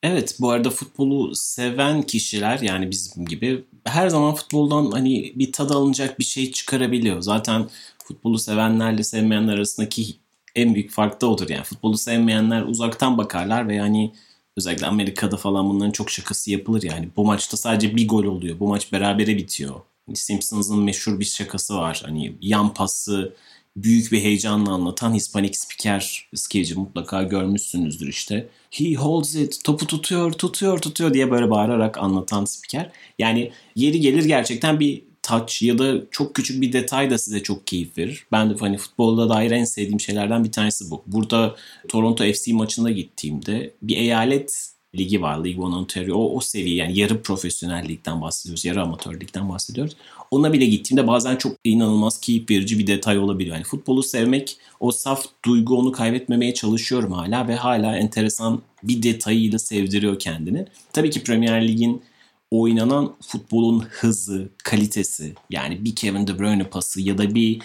Evet bu arada futbolu seven kişiler yani bizim gibi her zaman futboldan hani bir tad alınacak bir şey çıkarabiliyor. Zaten futbolu sevenlerle sevmeyenler arasındaki en büyük fark da odur yani. Futbolu sevmeyenler uzaktan bakarlar ve yani özellikle Amerika'da falan bunların çok şakası yapılır yani. Bu maçta sadece bir gol oluyor. Bu maç berabere bitiyor. Simpsons'ın meşhur bir şakası var. Hani yan pası büyük bir heyecanla anlatan Hispanik spiker skeci mutlaka görmüşsünüzdür işte. He holds it, topu tutuyor, tutuyor, tutuyor diye böyle bağırarak anlatan spiker. Yani yeri gelir gerçekten bir touch ya da çok küçük bir detay da size çok keyif verir. Ben de hani futbolda dair en sevdiğim şeylerden bir tanesi bu. Burada Toronto FC maçına gittiğimde bir eyalet ligi var. League One Ontario. O, o seviye yani yarı profesyonel ligden bahsediyoruz. Yarı amatör ligden bahsediyoruz. Ona bile gittiğimde bazen çok inanılmaz keyif verici bir detay olabiliyor. Yani futbolu sevmek, o saf duygu onu kaybetmemeye çalışıyorum hala ve hala enteresan bir detayıyla sevdiriyor kendini. Tabii ki Premier Lig'in oynanan futbolun hızı, kalitesi yani bir Kevin De Bruyne pası ya da bir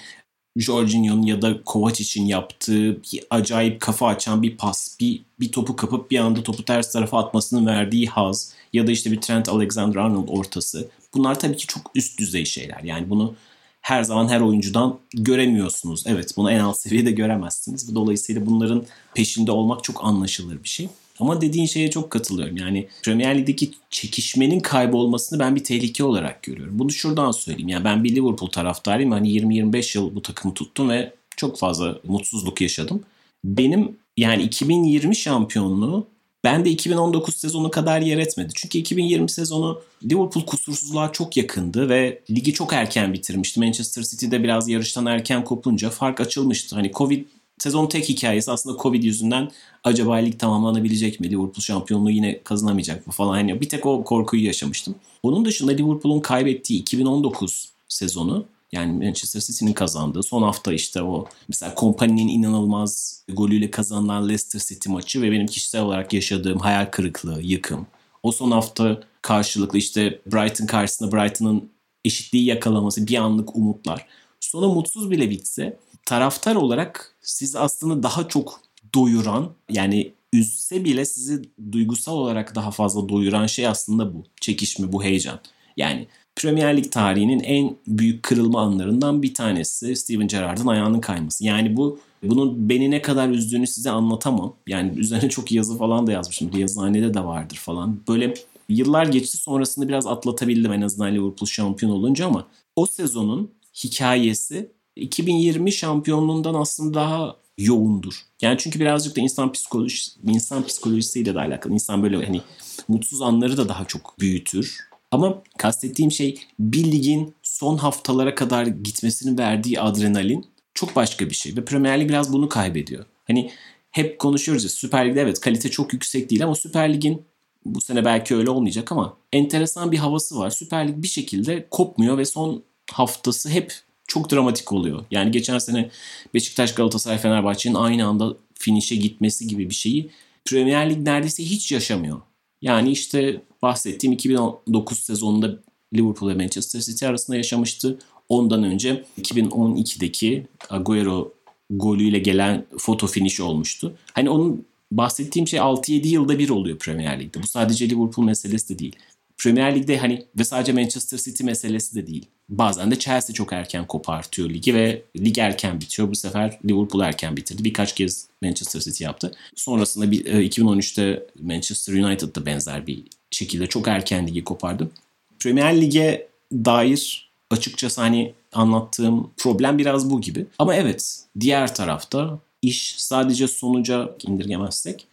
Jorginho'nun ya da Kovac için yaptığı bir acayip kafa açan bir pas, bir, bir topu kapıp bir anda topu ters tarafa atmasının verdiği haz ya da işte bir Trent Alexander-Arnold ortası. Bunlar tabii ki çok üst düzey şeyler. Yani bunu her zaman her oyuncudan göremiyorsunuz. Evet bunu en alt seviyede göremezsiniz. Dolayısıyla bunların peşinde olmak çok anlaşılır bir şey. Ama dediğin şeye çok katılıyorum. Yani Premier Lig'deki çekişmenin kaybolmasını ben bir tehlike olarak görüyorum. Bunu şuradan söyleyeyim. Yani ben bir Liverpool taraftarıyım. Hani 20-25 yıl bu takımı tuttum ve çok fazla mutsuzluk yaşadım. Benim yani 2020 şampiyonluğu ben de 2019 sezonu kadar yer etmedi. Çünkü 2020 sezonu Liverpool kusursuzluğa çok yakındı ve ligi çok erken bitirmişti. Manchester City'de biraz yarıştan erken kopunca fark açılmıştı. Hani Covid sezon tek hikayesi aslında Covid yüzünden acaba lig tamamlanabilecek mi? Liverpool şampiyonluğu yine kazanamayacak mı falan. Hani bir tek o korkuyu yaşamıştım. Onun dışında Liverpool'un kaybettiği 2019 sezonu yani Manchester City'nin kazandığı son hafta işte o mesela Kompany'nin inanılmaz golüyle kazanılan Leicester City maçı ve benim kişisel olarak yaşadığım hayal kırıklığı, yıkım. O son hafta karşılıklı işte Brighton karşısında Brighton'ın eşitliği yakalaması, bir anlık umutlar. Sonu mutsuz bile bitse taraftar olarak sizi aslında daha çok doyuran yani üzse bile sizi duygusal olarak daha fazla doyuran şey aslında bu. Çekişme, bu heyecan. Yani Premier Lig tarihinin en büyük kırılma anlarından bir tanesi Steven Gerrard'ın ayağının kayması. Yani bu bunun beni ne kadar üzdüğünü size anlatamam. Yani üzerine çok yazı falan da yazmışım. Yazıhanede de vardır falan. Böyle yıllar geçti sonrasında biraz atlatabildim en azından Liverpool şampiyon olunca ama o sezonun hikayesi 2020 şampiyonluğundan aslında daha yoğundur. Yani çünkü birazcık da insan psikolojisi, insan psikolojisiyle de alakalı. İnsan böyle hani mutsuz anları da daha çok büyütür. Ama kastettiğim şey bir ligin son haftalara kadar gitmesinin verdiği adrenalin çok başka bir şey. Ve Premier Lig biraz bunu kaybediyor. Hani hep konuşuyoruz ya Süper Lig'de evet kalite çok yüksek değil ama Süper Lig'in bu sene belki öyle olmayacak ama enteresan bir havası var. Süper Lig bir şekilde kopmuyor ve son haftası hep çok dramatik oluyor. Yani geçen sene Beşiktaş, Galatasaray, Fenerbahçe'nin aynı anda finişe gitmesi gibi bir şeyi Premier Lig neredeyse hiç yaşamıyor. Yani işte bahsettiğim 2009 sezonunda Liverpool ve Manchester City arasında yaşamıştı. Ondan önce 2012'deki Agüero golüyle gelen foto finish olmuştu. Hani onun bahsettiğim şey 6-7 yılda bir oluyor Premier Lig'de. Bu sadece Liverpool meselesi de değil. Premier Lig'de hani ve sadece Manchester City meselesi de değil. Bazen de Chelsea çok erken kopartıyor ligi ve lig erken bitiyor. Bu sefer Liverpool erken bitirdi. Birkaç kez Manchester City yaptı. Sonrasında bir, 2013'te e, Manchester United da benzer bir şekilde çok erken ligi kopardı. Premier Lig'e dair açıkçası hani anlattığım problem biraz bu gibi. Ama evet diğer tarafta iş sadece sonuca indirgemezsek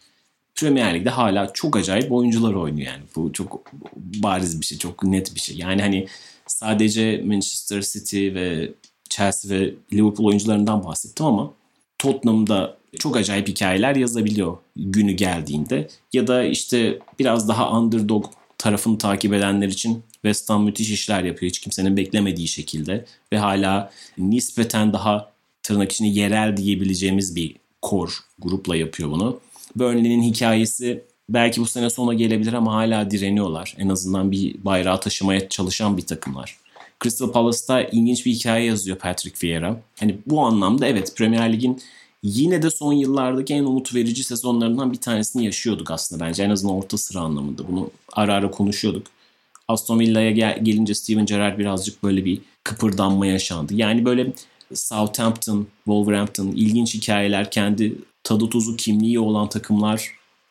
Premier Lig'de hala çok acayip oyuncular oynuyor yani. Bu çok bariz bir şey, çok net bir şey. Yani hani sadece Manchester City ve Chelsea ve Liverpool oyuncularından bahsettim ama Tottenham'da çok acayip hikayeler yazabiliyor günü geldiğinde. Ya da işte biraz daha underdog tarafını takip edenler için West Ham müthiş işler yapıyor hiç kimsenin beklemediği şekilde ve hala nispeten daha tırnak içinde yerel diyebileceğimiz bir core grupla yapıyor bunu. Burnley'nin hikayesi belki bu sene sona gelebilir ama hala direniyorlar. En azından bir bayrağı taşımaya çalışan bir takımlar. Crystal Palace'ta ilginç bir hikaye yazıyor Patrick Vieira. Hani bu anlamda evet Premier Lig'in yine de son yıllardaki en umut verici sezonlarından bir tanesini yaşıyorduk aslında bence. En azından orta sıra anlamında. Bunu ara ara konuşuyorduk. Aston Villa'ya gel- gelince Steven Gerrard birazcık böyle bir kıpırdanma yaşandı. Yani böyle Southampton, Wolverhampton ilginç hikayeler kendi tadı tuzu kimliği olan takımlar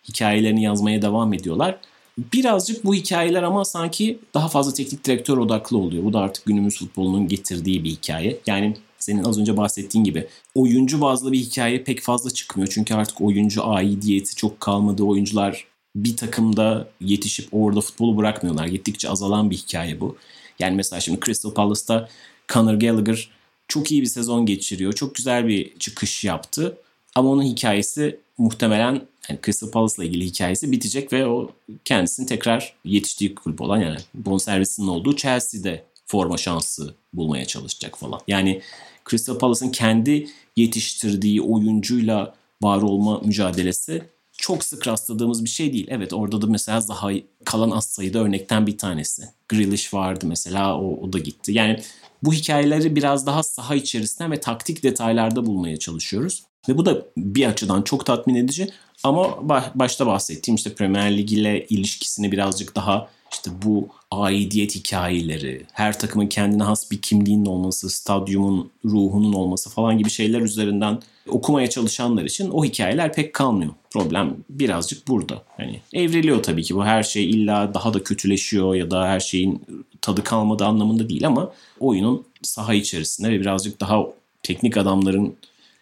hikayelerini yazmaya devam ediyorlar. Birazcık bu hikayeler ama sanki daha fazla teknik direktör odaklı oluyor. Bu da artık günümüz futbolunun getirdiği bir hikaye. Yani senin az önce bahsettiğin gibi oyuncu bazlı bir hikaye pek fazla çıkmıyor. Çünkü artık oyuncu aidiyeti çok kalmadı. Oyuncular bir takımda yetişip orada futbolu bırakmıyorlar. Gittikçe azalan bir hikaye bu. Yani mesela şimdi Crystal Palace'ta Conor Gallagher çok iyi bir sezon geçiriyor. Çok güzel bir çıkış yaptı. Ama onun hikayesi muhtemelen yani Crystal Palace'la ilgili hikayesi bitecek ve o kendisini tekrar yetiştiği kulüp olan yani bonservisinin olduğu Chelsea'de forma şansı bulmaya çalışacak falan. Yani Crystal Palace'ın kendi yetiştirdiği oyuncuyla var olma mücadelesi çok sık rastladığımız bir şey değil. Evet orada da mesela Zaha kalan az sayıda örnekten bir tanesi. Grealish vardı mesela o, o da gitti. Yani bu hikayeleri biraz daha saha içerisinden ve taktik detaylarda bulmaya çalışıyoruz. Ve bu da bir açıdan çok tatmin edici ama başta bahsettiğim işte Premier Lig ile ilişkisini birazcık daha işte bu aidiyet hikayeleri, her takımın kendine has bir kimliğinin olması, stadyumun ruhunun olması falan gibi şeyler üzerinden okumaya çalışanlar için o hikayeler pek kalmıyor. Problem birazcık burada. Hani evriliyor tabii ki bu her şey illa daha da kötüleşiyor ya da her şeyin tadı kalmadığı anlamında değil ama oyunun saha içerisinde ve birazcık daha teknik adamların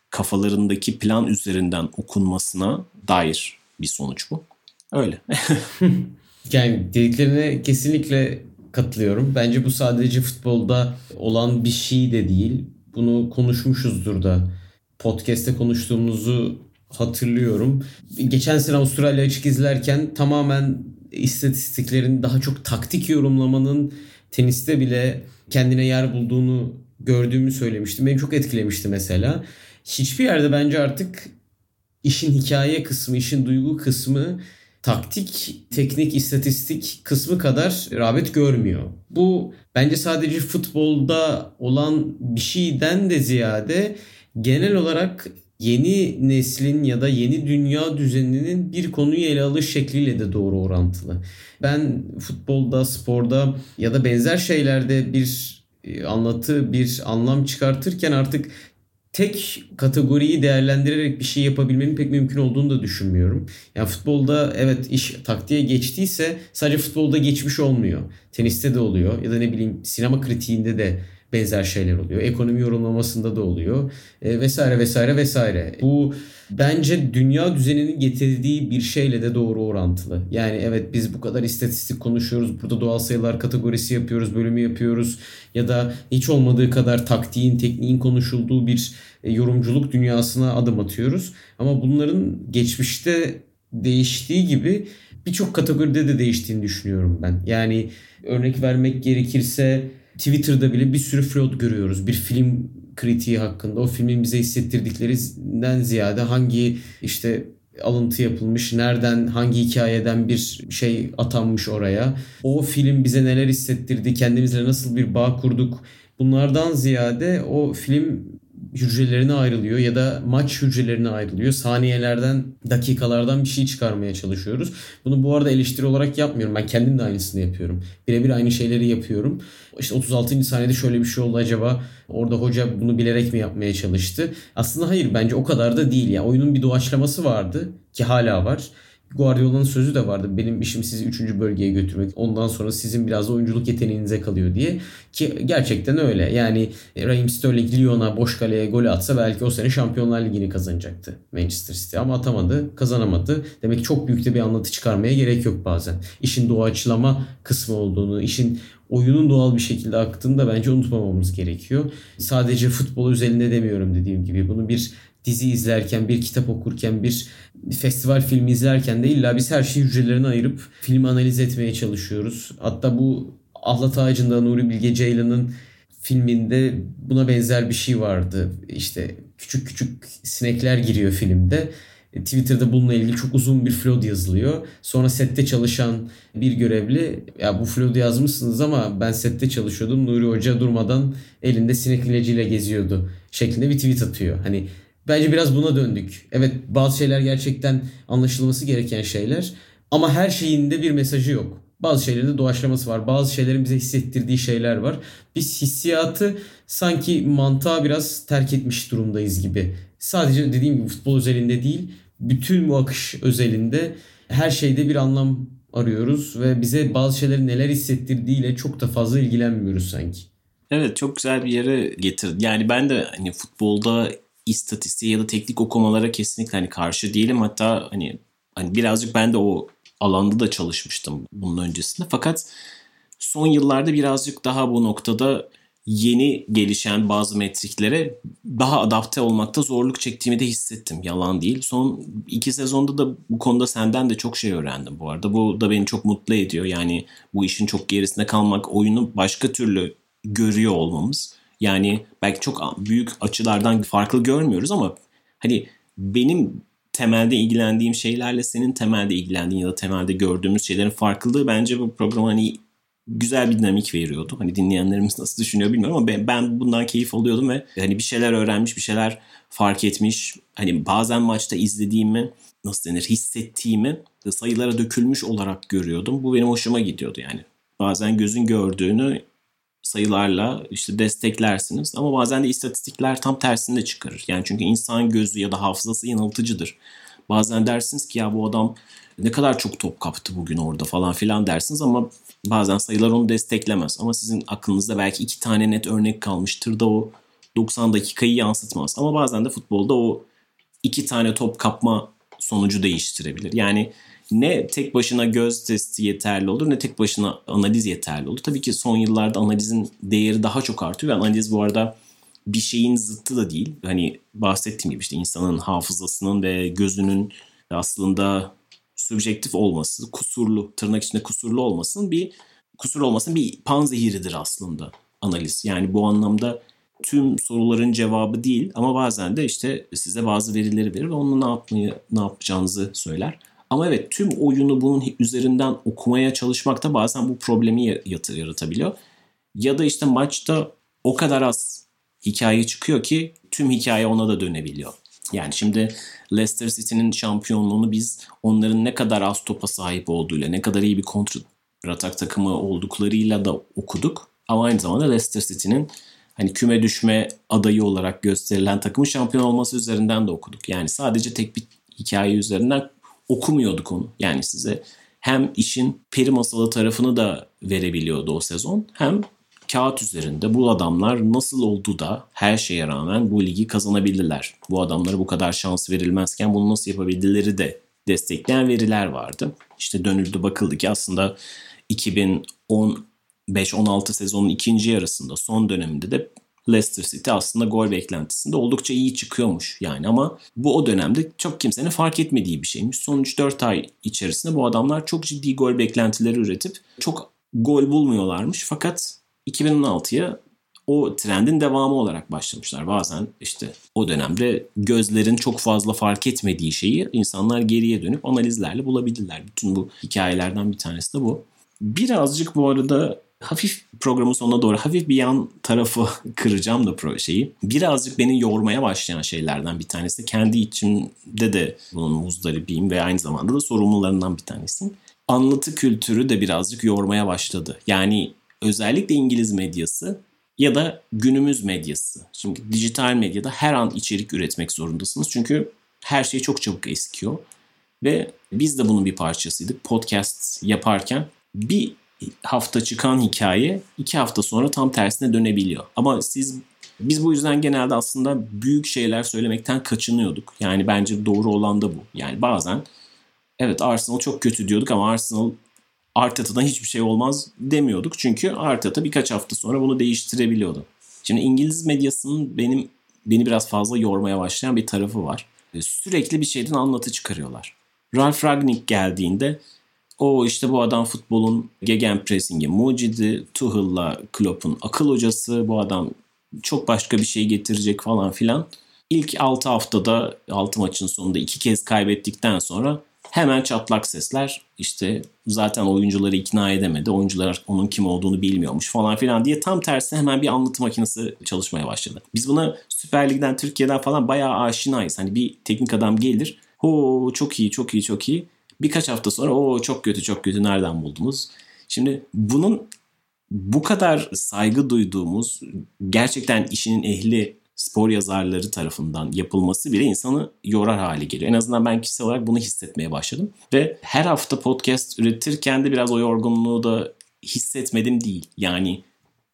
kafalarındaki plan üzerinden okunmasına dair bir sonuç bu. Öyle. (laughs) yani dediklerine kesinlikle katılıyorum. Bence bu sadece futbolda olan bir şey de değil. Bunu konuşmuşuzdur da. Podcast'te konuştuğumuzu hatırlıyorum. Geçen sene Avustralya açık izlerken tamamen istatistiklerin daha çok taktik yorumlamanın teniste bile kendine yer bulduğunu gördüğümü söylemiştim. Beni çok etkilemişti mesela hiçbir yerde bence artık işin hikaye kısmı, işin duygu kısmı taktik, teknik, istatistik kısmı kadar rağbet görmüyor. Bu bence sadece futbolda olan bir şeyden de ziyade genel olarak yeni neslin ya da yeni dünya düzeninin bir konuyu ele alış şekliyle de doğru orantılı. Ben futbolda, sporda ya da benzer şeylerde bir e, anlatı, bir anlam çıkartırken artık tek kategoriyi değerlendirerek bir şey yapabilmenin pek mümkün olduğunu da düşünmüyorum. Yani futbolda evet iş taktiğe geçtiyse sadece futbolda geçmiş olmuyor. Teniste de oluyor ya da ne bileyim sinema kritiğinde de benzer şeyler oluyor. Ekonomi yorumlamasında da oluyor e, vesaire vesaire vesaire. Bu bence dünya düzeninin getirdiği bir şeyle de doğru orantılı. Yani evet biz bu kadar istatistik konuşuyoruz. Burada doğal sayılar kategorisi yapıyoruz, bölümü yapıyoruz. Ya da hiç olmadığı kadar taktiğin, tekniğin konuşulduğu bir e, yorumculuk dünyasına adım atıyoruz. Ama bunların geçmişte değiştiği gibi birçok kategoride de değiştiğini düşünüyorum ben. Yani örnek vermek gerekirse Twitter'da bile bir sürü flood görüyoruz. Bir film kritiği hakkında o filmin bize hissettirdiklerinden ziyade hangi işte alıntı yapılmış, nereden, hangi hikayeden bir şey atanmış oraya. O film bize neler hissettirdi, kendimizle nasıl bir bağ kurduk. Bunlardan ziyade o film hücrelerine ayrılıyor ya da maç hücrelerine ayrılıyor. Saniyelerden, dakikalardan bir şey çıkarmaya çalışıyoruz. Bunu bu arada eleştiri olarak yapmıyorum. Ben kendim de aynısını yapıyorum. Birebir aynı şeyleri yapıyorum. İşte 36. saniyede şöyle bir şey oldu acaba orada hoca bunu bilerek mi yapmaya çalıştı? Aslında hayır bence o kadar da değil ya. Oyunun bir doğaçlaması vardı ki hala var. Guardiola'nın sözü de vardı. Benim işim sizi 3. bölgeye götürmek. Ondan sonra sizin biraz da oyunculuk yeteneğinize kalıyor diye. Ki gerçekten öyle. Yani Raheem Sterling Lyon'a boş kaleye gol atsa belki o sene Şampiyonlar Ligi'ni kazanacaktı Manchester City. Ama atamadı, kazanamadı. Demek ki çok büyük de bir anlatı çıkarmaya gerek yok bazen. İşin doğaçlama kısmı olduğunu, işin oyunun doğal bir şekilde aktığını da bence unutmamamız gerekiyor. Sadece futbol özelinde demiyorum dediğim gibi. Bunu bir dizi izlerken, bir kitap okurken, bir festival filmi izlerken de illa biz her şeyi hücrelerine ayırıp filmi analiz etmeye çalışıyoruz. Hatta bu Ahlat Ağacı'nda Nuri Bilge Ceylan'ın filminde buna benzer bir şey vardı. İşte küçük küçük sinekler giriyor filmde. Twitter'da bununla ilgili çok uzun bir flood yazılıyor. Sonra sette çalışan bir görevli ya bu flood yazmışsınız ama ben sette çalışıyordum. Nuri Hoca durmadan elinde sinek ilacıyla geziyordu şeklinde bir tweet atıyor. Hani Bence biraz buna döndük. Evet bazı şeyler gerçekten anlaşılması gereken şeyler ama her şeyinde bir mesajı yok. Bazı şeylerde doğaçlaması var. Bazı şeylerin bize hissettirdiği şeyler var. Biz hissiyatı sanki mantığa biraz terk etmiş durumdayız gibi. Sadece dediğim gibi futbol özelinde değil, bütün bu akış özelinde her şeyde bir anlam arıyoruz ve bize bazı şeylerin neler hissettirdiğiyle çok da fazla ilgilenmiyoruz sanki. Evet çok güzel bir yere getirdin. Yani ben de hani futbolda istatistiğe ya da teknik okumalara kesinlikle hani karşı değilim. Hatta hani hani birazcık ben de o alanda da çalışmıştım bunun öncesinde. Fakat son yıllarda birazcık daha bu noktada yeni gelişen bazı metriklere daha adapte olmakta zorluk çektiğimi de hissettim. Yalan değil. Son iki sezonda da bu konuda senden de çok şey öğrendim bu arada. Bu da beni çok mutlu ediyor. Yani bu işin çok gerisinde kalmak, oyunu başka türlü görüyor olmamız. Yani belki çok büyük açılardan farklı görmüyoruz ama hani benim temelde ilgilendiğim şeylerle senin temelde ilgilendiğin ya da temelde gördüğümüz şeylerin farklılığı bence bu programa hani güzel bir dinamik veriyordu. Hani dinleyenlerimiz nasıl düşünüyor bilmiyorum ama ben, ben bundan keyif alıyordum ve hani bir şeyler öğrenmiş, bir şeyler fark etmiş. Hani bazen maçta izlediğimi, nasıl denir, hissettiğimi sayılara dökülmüş olarak görüyordum. Bu benim hoşuma gidiyordu yani. Bazen gözün gördüğünü sayılarla işte desteklersiniz ama bazen de istatistikler tam tersini de çıkarır. Yani çünkü insan gözü ya da hafızası yanıltıcıdır. Bazen dersiniz ki ya bu adam ne kadar çok top kaptı bugün orada falan filan dersiniz ama bazen sayılar onu desteklemez. Ama sizin aklınızda belki iki tane net örnek kalmıştır da o 90 dakikayı yansıtmaz. Ama bazen de futbolda o iki tane top kapma sonucu değiştirebilir. Yani ne tek başına göz testi yeterli olur ne tek başına analiz yeterli olur. Tabii ki son yıllarda analizin değeri daha çok artıyor ve analiz bu arada bir şeyin zıttı da değil. Hani bahsettiğim gibi işte insanın hafızasının ve gözünün aslında subjektif olması, kusurlu, tırnak içinde kusurlu olmasının bir kusur olmasının bir panzehiridir aslında analiz. Yani bu anlamda tüm soruların cevabı değil ama bazen de işte size bazı verileri verir ve onunla ne yapmayı ne yapacağınızı söyler. Ama evet tüm oyunu bunun üzerinden okumaya çalışmak da bazen bu problemi yaratabiliyor. Ya da işte maçta o kadar az hikaye çıkıyor ki tüm hikaye ona da dönebiliyor. Yani şimdi Leicester City'nin şampiyonluğunu biz onların ne kadar az topa sahip olduğuyla, ne kadar iyi bir kontratak takımı olduklarıyla da okuduk. Ama aynı zamanda Leicester City'nin hani küme düşme adayı olarak gösterilen takımın şampiyon olması üzerinden de okuduk. Yani sadece tek bir hikaye üzerinden okumuyorduk onu. Yani size hem işin peri masalı tarafını da verebiliyordu o sezon hem kağıt üzerinde bu adamlar nasıl oldu da her şeye rağmen bu ligi kazanabildiler. Bu adamlara bu kadar şans verilmezken bunu nasıl yapabildileri de destekleyen veriler vardı. İşte dönüldü bakıldı ki aslında 2015-16 sezonun ikinci yarısında son döneminde de Leicester City aslında gol beklentisinde oldukça iyi çıkıyormuş yani ama bu o dönemde çok kimsenin fark etmediği bir şeymiş. Son 3-4 ay içerisinde bu adamlar çok ciddi gol beklentileri üretip çok gol bulmuyorlarmış fakat 2016'ya o trendin devamı olarak başlamışlar. Bazen işte o dönemde gözlerin çok fazla fark etmediği şeyi insanlar geriye dönüp analizlerle bulabilirler. Bütün bu hikayelerden bir tanesi de bu. Birazcık bu arada hafif programın sonuna doğru hafif bir yan tarafı (laughs) kıracağım da pro şeyi. Birazcık beni yormaya başlayan şeylerden bir tanesi. Kendi içimde de bunun muzdaribiyim ve aynı zamanda da sorumlularından bir tanesi. Anlatı kültürü de birazcık yormaya başladı. Yani özellikle İngiliz medyası ya da günümüz medyası. Şimdi dijital medyada her an içerik üretmek zorundasınız. Çünkü her şey çok çabuk eskiyor. Ve biz de bunun bir parçasıydık. Podcast yaparken bir hafta çıkan hikaye iki hafta sonra tam tersine dönebiliyor. Ama siz biz bu yüzden genelde aslında büyük şeyler söylemekten kaçınıyorduk. Yani bence doğru olan da bu. Yani bazen evet Arsenal çok kötü diyorduk ama Arsenal Arteta'dan hiçbir şey olmaz demiyorduk. Çünkü Arteta birkaç hafta sonra bunu değiştirebiliyordu. Şimdi İngiliz medyasının benim beni biraz fazla yormaya başlayan bir tarafı var. Sürekli bir şeyden anlatı çıkarıyorlar. Ralf Ragnick geldiğinde o işte bu adam futbolun gegenpressing'i mucidi, Tuchel'la Klopp'un akıl hocası, bu adam çok başka bir şey getirecek falan filan. İlk 6 haftada 6 maçın sonunda iki kez kaybettikten sonra hemen çatlak sesler işte zaten oyuncuları ikna edemedi. Oyuncular onun kim olduğunu bilmiyormuş falan filan diye tam tersi hemen bir anlatı makinesi çalışmaya başladı. Biz buna Süper Lig'den Türkiye'den falan bayağı aşinayız. Hani bir teknik adam gelir. Ho çok iyi çok iyi çok iyi. Birkaç hafta sonra o çok kötü çok kötü nereden buldunuz? Şimdi bunun bu kadar saygı duyduğumuz gerçekten işinin ehli spor yazarları tarafından yapılması bile insanı yorar hale geliyor. En azından ben kişisel olarak bunu hissetmeye başladım. Ve her hafta podcast üretirken de biraz o yorgunluğu da hissetmedim değil. Yani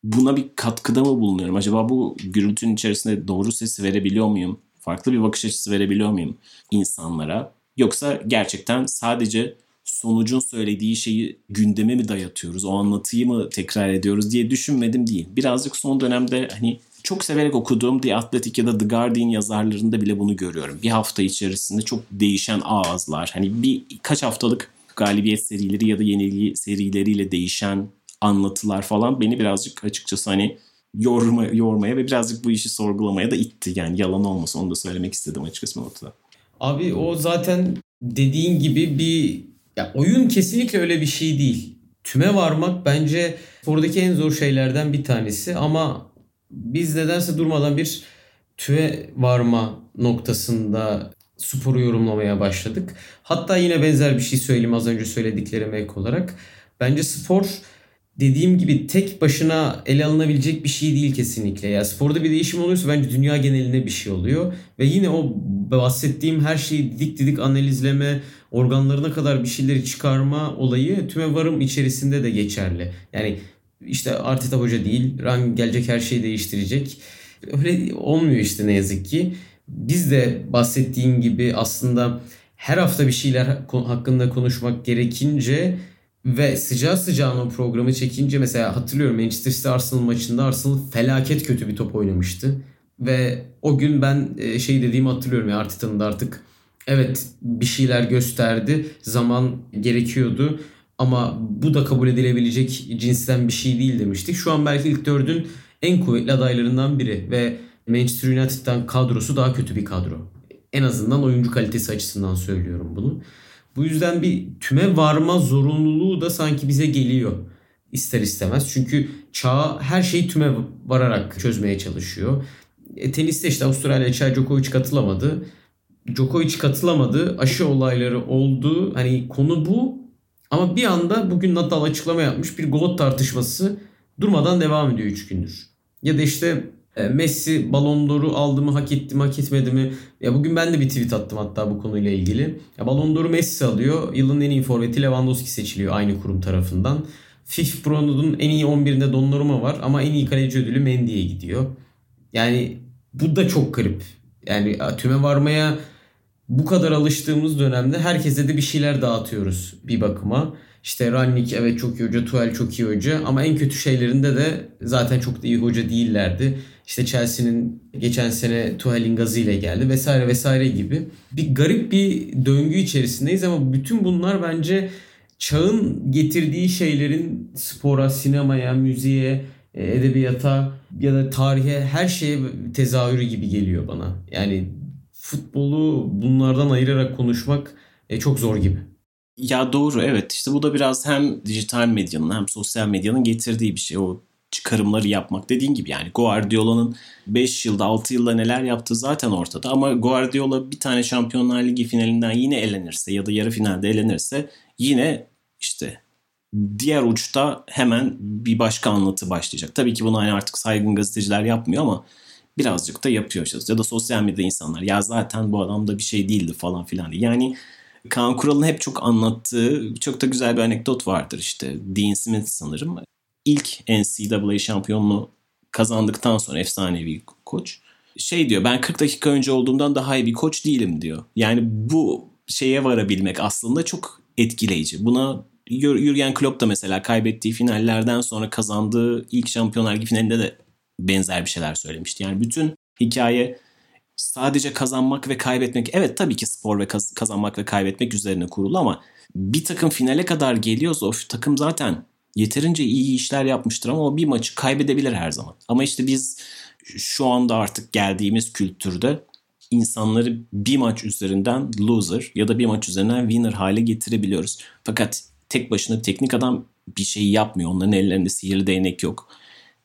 buna bir katkıda mı bulunuyorum? Acaba bu gürültünün içerisinde doğru sesi verebiliyor muyum? Farklı bir bakış açısı verebiliyor muyum insanlara? Yoksa gerçekten sadece sonucun söylediği şeyi gündeme mi dayatıyoruz? O anlatıyı mı tekrar ediyoruz diye düşünmedim değil. Birazcık son dönemde hani çok severek okuduğum The Athletic ya da The Guardian yazarlarında bile bunu görüyorum. Bir hafta içerisinde çok değişen ağızlar. Hani bir kaç haftalık galibiyet serileri ya da yenilgi serileriyle değişen anlatılar falan beni birazcık açıkçası hani yorma, yormaya ve birazcık bu işi sorgulamaya da itti. Yani yalan olmasın onu da söylemek istedim açıkçası ortada. Abi o zaten dediğin gibi bir ya oyun kesinlikle öyle bir şey değil. Tüme varmak bence spordaki en zor şeylerden bir tanesi ama biz nedense durmadan bir tüve varma noktasında sporu yorumlamaya başladık. Hatta yine benzer bir şey söyleyeyim az önce söylediklerime ek olarak. Bence spor dediğim gibi tek başına ele alınabilecek bir şey değil kesinlikle. Ya sporda bir değişim oluyorsa bence dünya geneline bir şey oluyor. Ve yine o bahsettiğim her şeyi didik didik analizleme, organlarına kadar bir şeyleri çıkarma olayı tüme varım içerisinde de geçerli. Yani işte Arteta hoca değil, Rang gelecek her şeyi değiştirecek. Öyle olmuyor işte ne yazık ki. Biz de bahsettiğin gibi aslında her hafta bir şeyler hakkında konuşmak gerekince ve sıcağı sıcağına o programı çekince mesela hatırlıyorum Manchester City Arsenal maçında Arsenal felaket kötü bir top oynamıştı. Ve o gün ben e, şey dediğimi hatırlıyorum ya Arteta'nın da artık evet bir şeyler gösterdi. Zaman gerekiyordu ama bu da kabul edilebilecek cinsten bir şey değil demiştik. Şu an belki ilk dördün en kuvvetli adaylarından biri ve Manchester United'dan kadrosu daha kötü bir kadro. En azından oyuncu kalitesi açısından söylüyorum bunu. Bu yüzden bir tüme varma zorunluluğu da sanki bize geliyor ister istemez. Çünkü çağ her şeyi tüme vararak çözmeye çalışıyor. E, teniste işte Avustralya Çay Djokovic katılamadı. Djokovic katılamadı. Aşı olayları oldu. Hani konu bu. Ama bir anda bugün Nadal açıklama yapmış. Bir GOAT tartışması durmadan devam ediyor 3 gündür. Ya da işte Messi Ballon d'Or'u aldı mı, hak etti mi, hak etmedi mi? Ya bugün ben de bir tweet attım hatta bu konuyla ilgili. Ya Ballon d'Or'u Messi alıyor. Yılın en iyi forveti Lewandowski seçiliyor aynı kurum tarafından. FIFA Pro'nun en iyi 11'inde Donnarumma var ama en iyi kaleci ödülü Mendy'ye gidiyor. Yani bu da çok garip. Yani tüme varmaya bu kadar alıştığımız dönemde herkese de bir şeyler dağıtıyoruz bir bakıma. İşte Rannik evet çok iyi hoca, Tuchel çok iyi hoca ama en kötü şeylerinde de zaten çok da iyi hoca değillerdi. İşte Chelsea'nin geçen sene Tuchel'in gazıyla geldi vesaire vesaire gibi. Bir garip bir döngü içerisindeyiz ama bütün bunlar bence çağın getirdiği şeylerin spora, sinemaya, müziğe, e, edebiyata ya da tarihe her şeye tezahürü gibi geliyor bana. Yani futbolu bunlardan ayırarak konuşmak e, çok zor gibi. Ya doğru evet işte bu da biraz hem dijital medyanın hem sosyal medyanın getirdiği bir şey. O çıkarımları yapmak dediğin gibi yani Guardiola'nın 5 yılda 6 yılda neler yaptığı zaten ortada ama Guardiola bir tane Şampiyonlar Ligi finalinden yine elenirse ya da yarı finalde elenirse yine işte diğer uçta hemen bir başka anlatı başlayacak. Tabii ki bunu hani artık saygın gazeteciler yapmıyor ama birazcık da yapıyor işte. Ya da sosyal medyada insanlar ya zaten bu adam da bir şey değildi falan filan diye. Yani Kaan Kural'ın hep çok anlattığı çok da güzel bir anekdot vardır işte. Dean Smith sanırım. İlk NCAA şampiyonluğu kazandıktan sonra efsanevi koç. Şey diyor ben 40 dakika önce olduğumdan daha iyi bir koç değilim diyor. Yani bu şeye varabilmek aslında çok etkileyici. Buna Jurgen Klopp da mesela kaybettiği finallerden sonra kazandığı ilk Şampiyonlar finalinde de benzer bir şeyler söylemişti. Yani bütün hikaye sadece kazanmak ve kaybetmek. Evet tabii ki spor ve kaz- kazanmak ve kaybetmek üzerine kurulu ama bir takım finale kadar geliyorsa o takım zaten yeterince iyi işler yapmıştır ama o bir maçı kaybedebilir her zaman. Ama işte biz şu anda artık geldiğimiz kültürde insanları bir maç üzerinden loser ya da bir maç üzerinden winner hale getirebiliyoruz. Fakat tek başına teknik adam bir şey yapmıyor. Onların ellerinde sihirli değnek yok.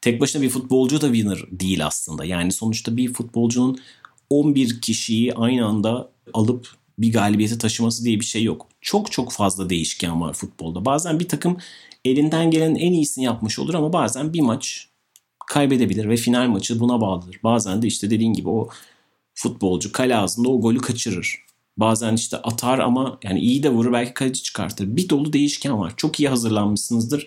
Tek başına bir futbolcu da winner değil aslında. Yani sonuçta bir futbolcunun 11 kişiyi aynı anda alıp bir galibiyeti taşıması diye bir şey yok. Çok çok fazla değişken var futbolda. Bazen bir takım elinden gelen en iyisini yapmış olur ama bazen bir maç kaybedebilir ve final maçı buna bağlıdır. Bazen de işte dediğin gibi o futbolcu kale ağzında o golü kaçırır. Bazen işte atar ama yani iyi de vurur belki kaleci çıkartır. Bir dolu değişken var. Çok iyi hazırlanmışsınızdır.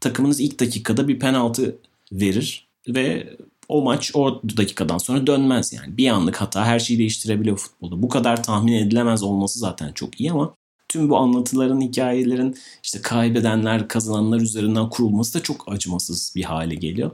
Takımınız ilk dakikada bir penaltı verir ve o maç o dakikadan sonra dönmez yani. Bir anlık hata her şeyi değiştirebiliyor futbolda. Bu kadar tahmin edilemez olması zaten çok iyi ama tüm bu anlatıların, hikayelerin işte kaybedenler, kazananlar üzerinden kurulması da çok acımasız bir hale geliyor.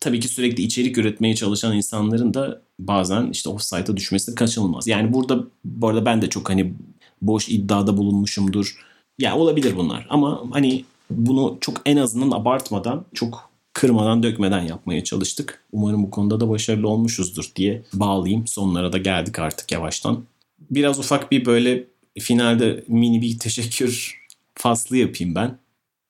Tabii ki sürekli içerik üretmeye çalışan insanların da bazen işte offside'a düşmesi kaçınılmaz. Yani burada bu arada ben de çok hani boş iddiada bulunmuşumdur. Ya yani olabilir bunlar ama hani bunu çok en azından abartmadan, çok kırmadan dökmeden yapmaya çalıştık. Umarım bu konuda da başarılı olmuşuzdur diye bağlayayım. Sonlara da geldik artık yavaştan. Biraz ufak bir böyle finalde mini bir teşekkür faslı yapayım ben.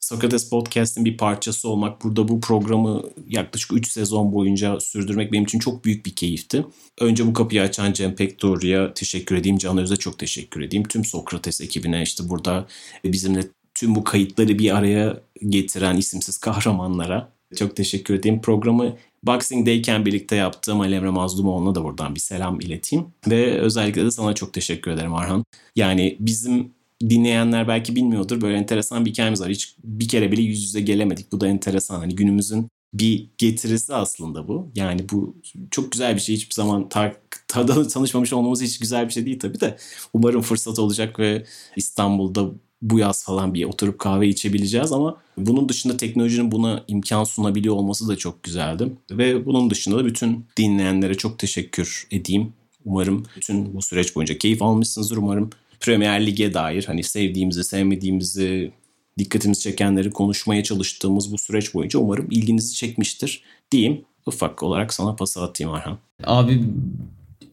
Sokrates Podcast'in bir parçası olmak, burada bu programı yaklaşık 3 sezon boyunca sürdürmek benim için çok büyük bir keyifti. Önce bu kapıyı açan Cem Pektor'ya teşekkür edeyim, Can Öz'e çok teşekkür edeyim. Tüm Sokrates ekibine işte burada bizimle tüm bu kayıtları bir araya getiren isimsiz kahramanlara çok teşekkür edeyim. Programı Boxing Day'ken birlikte yaptığım Ali Emre Mazlumoğlu'na da buradan bir selam ileteyim. Ve özellikle de sana çok teşekkür ederim Arhan. Yani bizim dinleyenler belki bilmiyordur. Böyle enteresan bir hikayemiz var. Hiç bir kere bile yüz yüze gelemedik. Bu da enteresan. Hani günümüzün bir getirisi aslında bu. Yani bu çok güzel bir şey. Hiçbir zaman ta, ta, tanışmamış olmamız hiç güzel bir şey değil tabii de. Umarım fırsat olacak ve İstanbul'da bu yaz falan bir oturup kahve içebileceğiz ama bunun dışında teknolojinin buna imkan sunabiliyor olması da çok güzeldi. Ve bunun dışında da bütün dinleyenlere çok teşekkür edeyim. Umarım bütün bu süreç boyunca keyif almışsınızdır. Umarım Premier Lig'e dair hani sevdiğimizi, sevmediğimizi, dikkatimizi çekenleri konuşmaya çalıştığımız bu süreç boyunca umarım ilginizi çekmiştir diyeyim. Ufak olarak sana pas atayım Arhan. Abi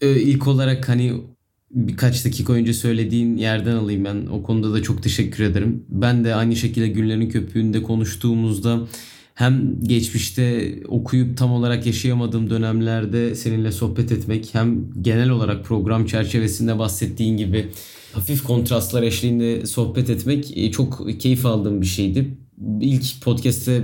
e, ilk olarak hani birkaç dakika önce söylediğin yerden alayım ben. O konuda da çok teşekkür ederim. Ben de aynı şekilde Günlerin Köpüğü'nde konuştuğumuzda hem geçmişte okuyup tam olarak yaşayamadığım dönemlerde seninle sohbet etmek hem genel olarak program çerçevesinde bahsettiğin gibi hafif kontrastlar eşliğinde sohbet etmek e, çok keyif aldığım bir şeydi. İlk podcast'te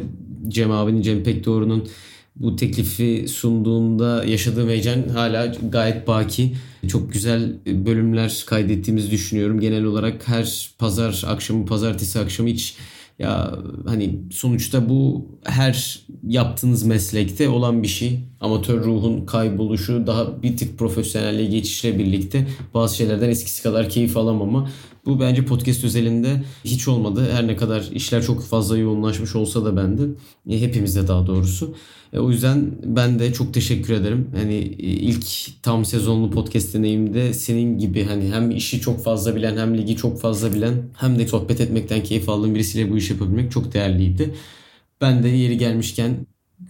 Cem abinin, Cem Pekdoğru'nun bu teklifi sunduğunda yaşadığım heyecan hala gayet baki. Çok güzel bölümler kaydettiğimizi düşünüyorum. Genel olarak her pazar akşamı, pazartesi akşamı hiç ya hani sonuçta bu her yaptığınız meslekte olan bir şey. Amatör ruhun kayboluşu daha bir tık profesyonelliğe geçişle birlikte bazı şeylerden eskisi kadar keyif alamama. Bu bence podcast özelinde hiç olmadı. Her ne kadar işler çok fazla yoğunlaşmış olsa da bende. E, hepimizde daha doğrusu. E, o yüzden ben de çok teşekkür ederim. Hani e, ilk tam sezonlu podcast deneyimde senin gibi hani hem işi çok fazla bilen hem ligi çok fazla bilen hem de sohbet etmekten keyif aldığım birisiyle bu işi yapabilmek çok değerliydi. Ben de yeri gelmişken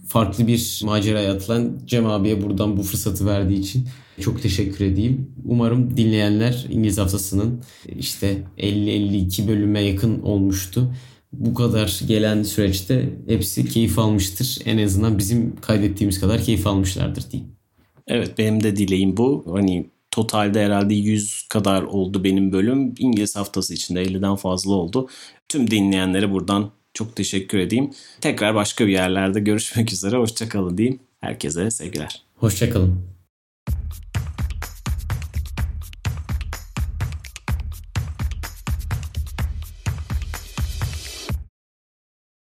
farklı bir maceraya atılan Cem abiye buradan bu fırsatı verdiği için çok teşekkür edeyim. Umarım dinleyenler İngiliz haftasının işte 50-52 bölüme yakın olmuştu. Bu kadar gelen süreçte hepsi keyif almıştır. En azından bizim kaydettiğimiz kadar keyif almışlardır diyeyim. Evet benim de dileğim bu. Hani totalde herhalde 100 kadar oldu benim bölüm. İngiliz haftası içinde 50'den fazla oldu. Tüm dinleyenlere buradan çok teşekkür edeyim. Tekrar başka bir yerlerde görüşmek üzere. Hoşçakalın diyeyim. Herkese sevgiler. Hoşçakalın.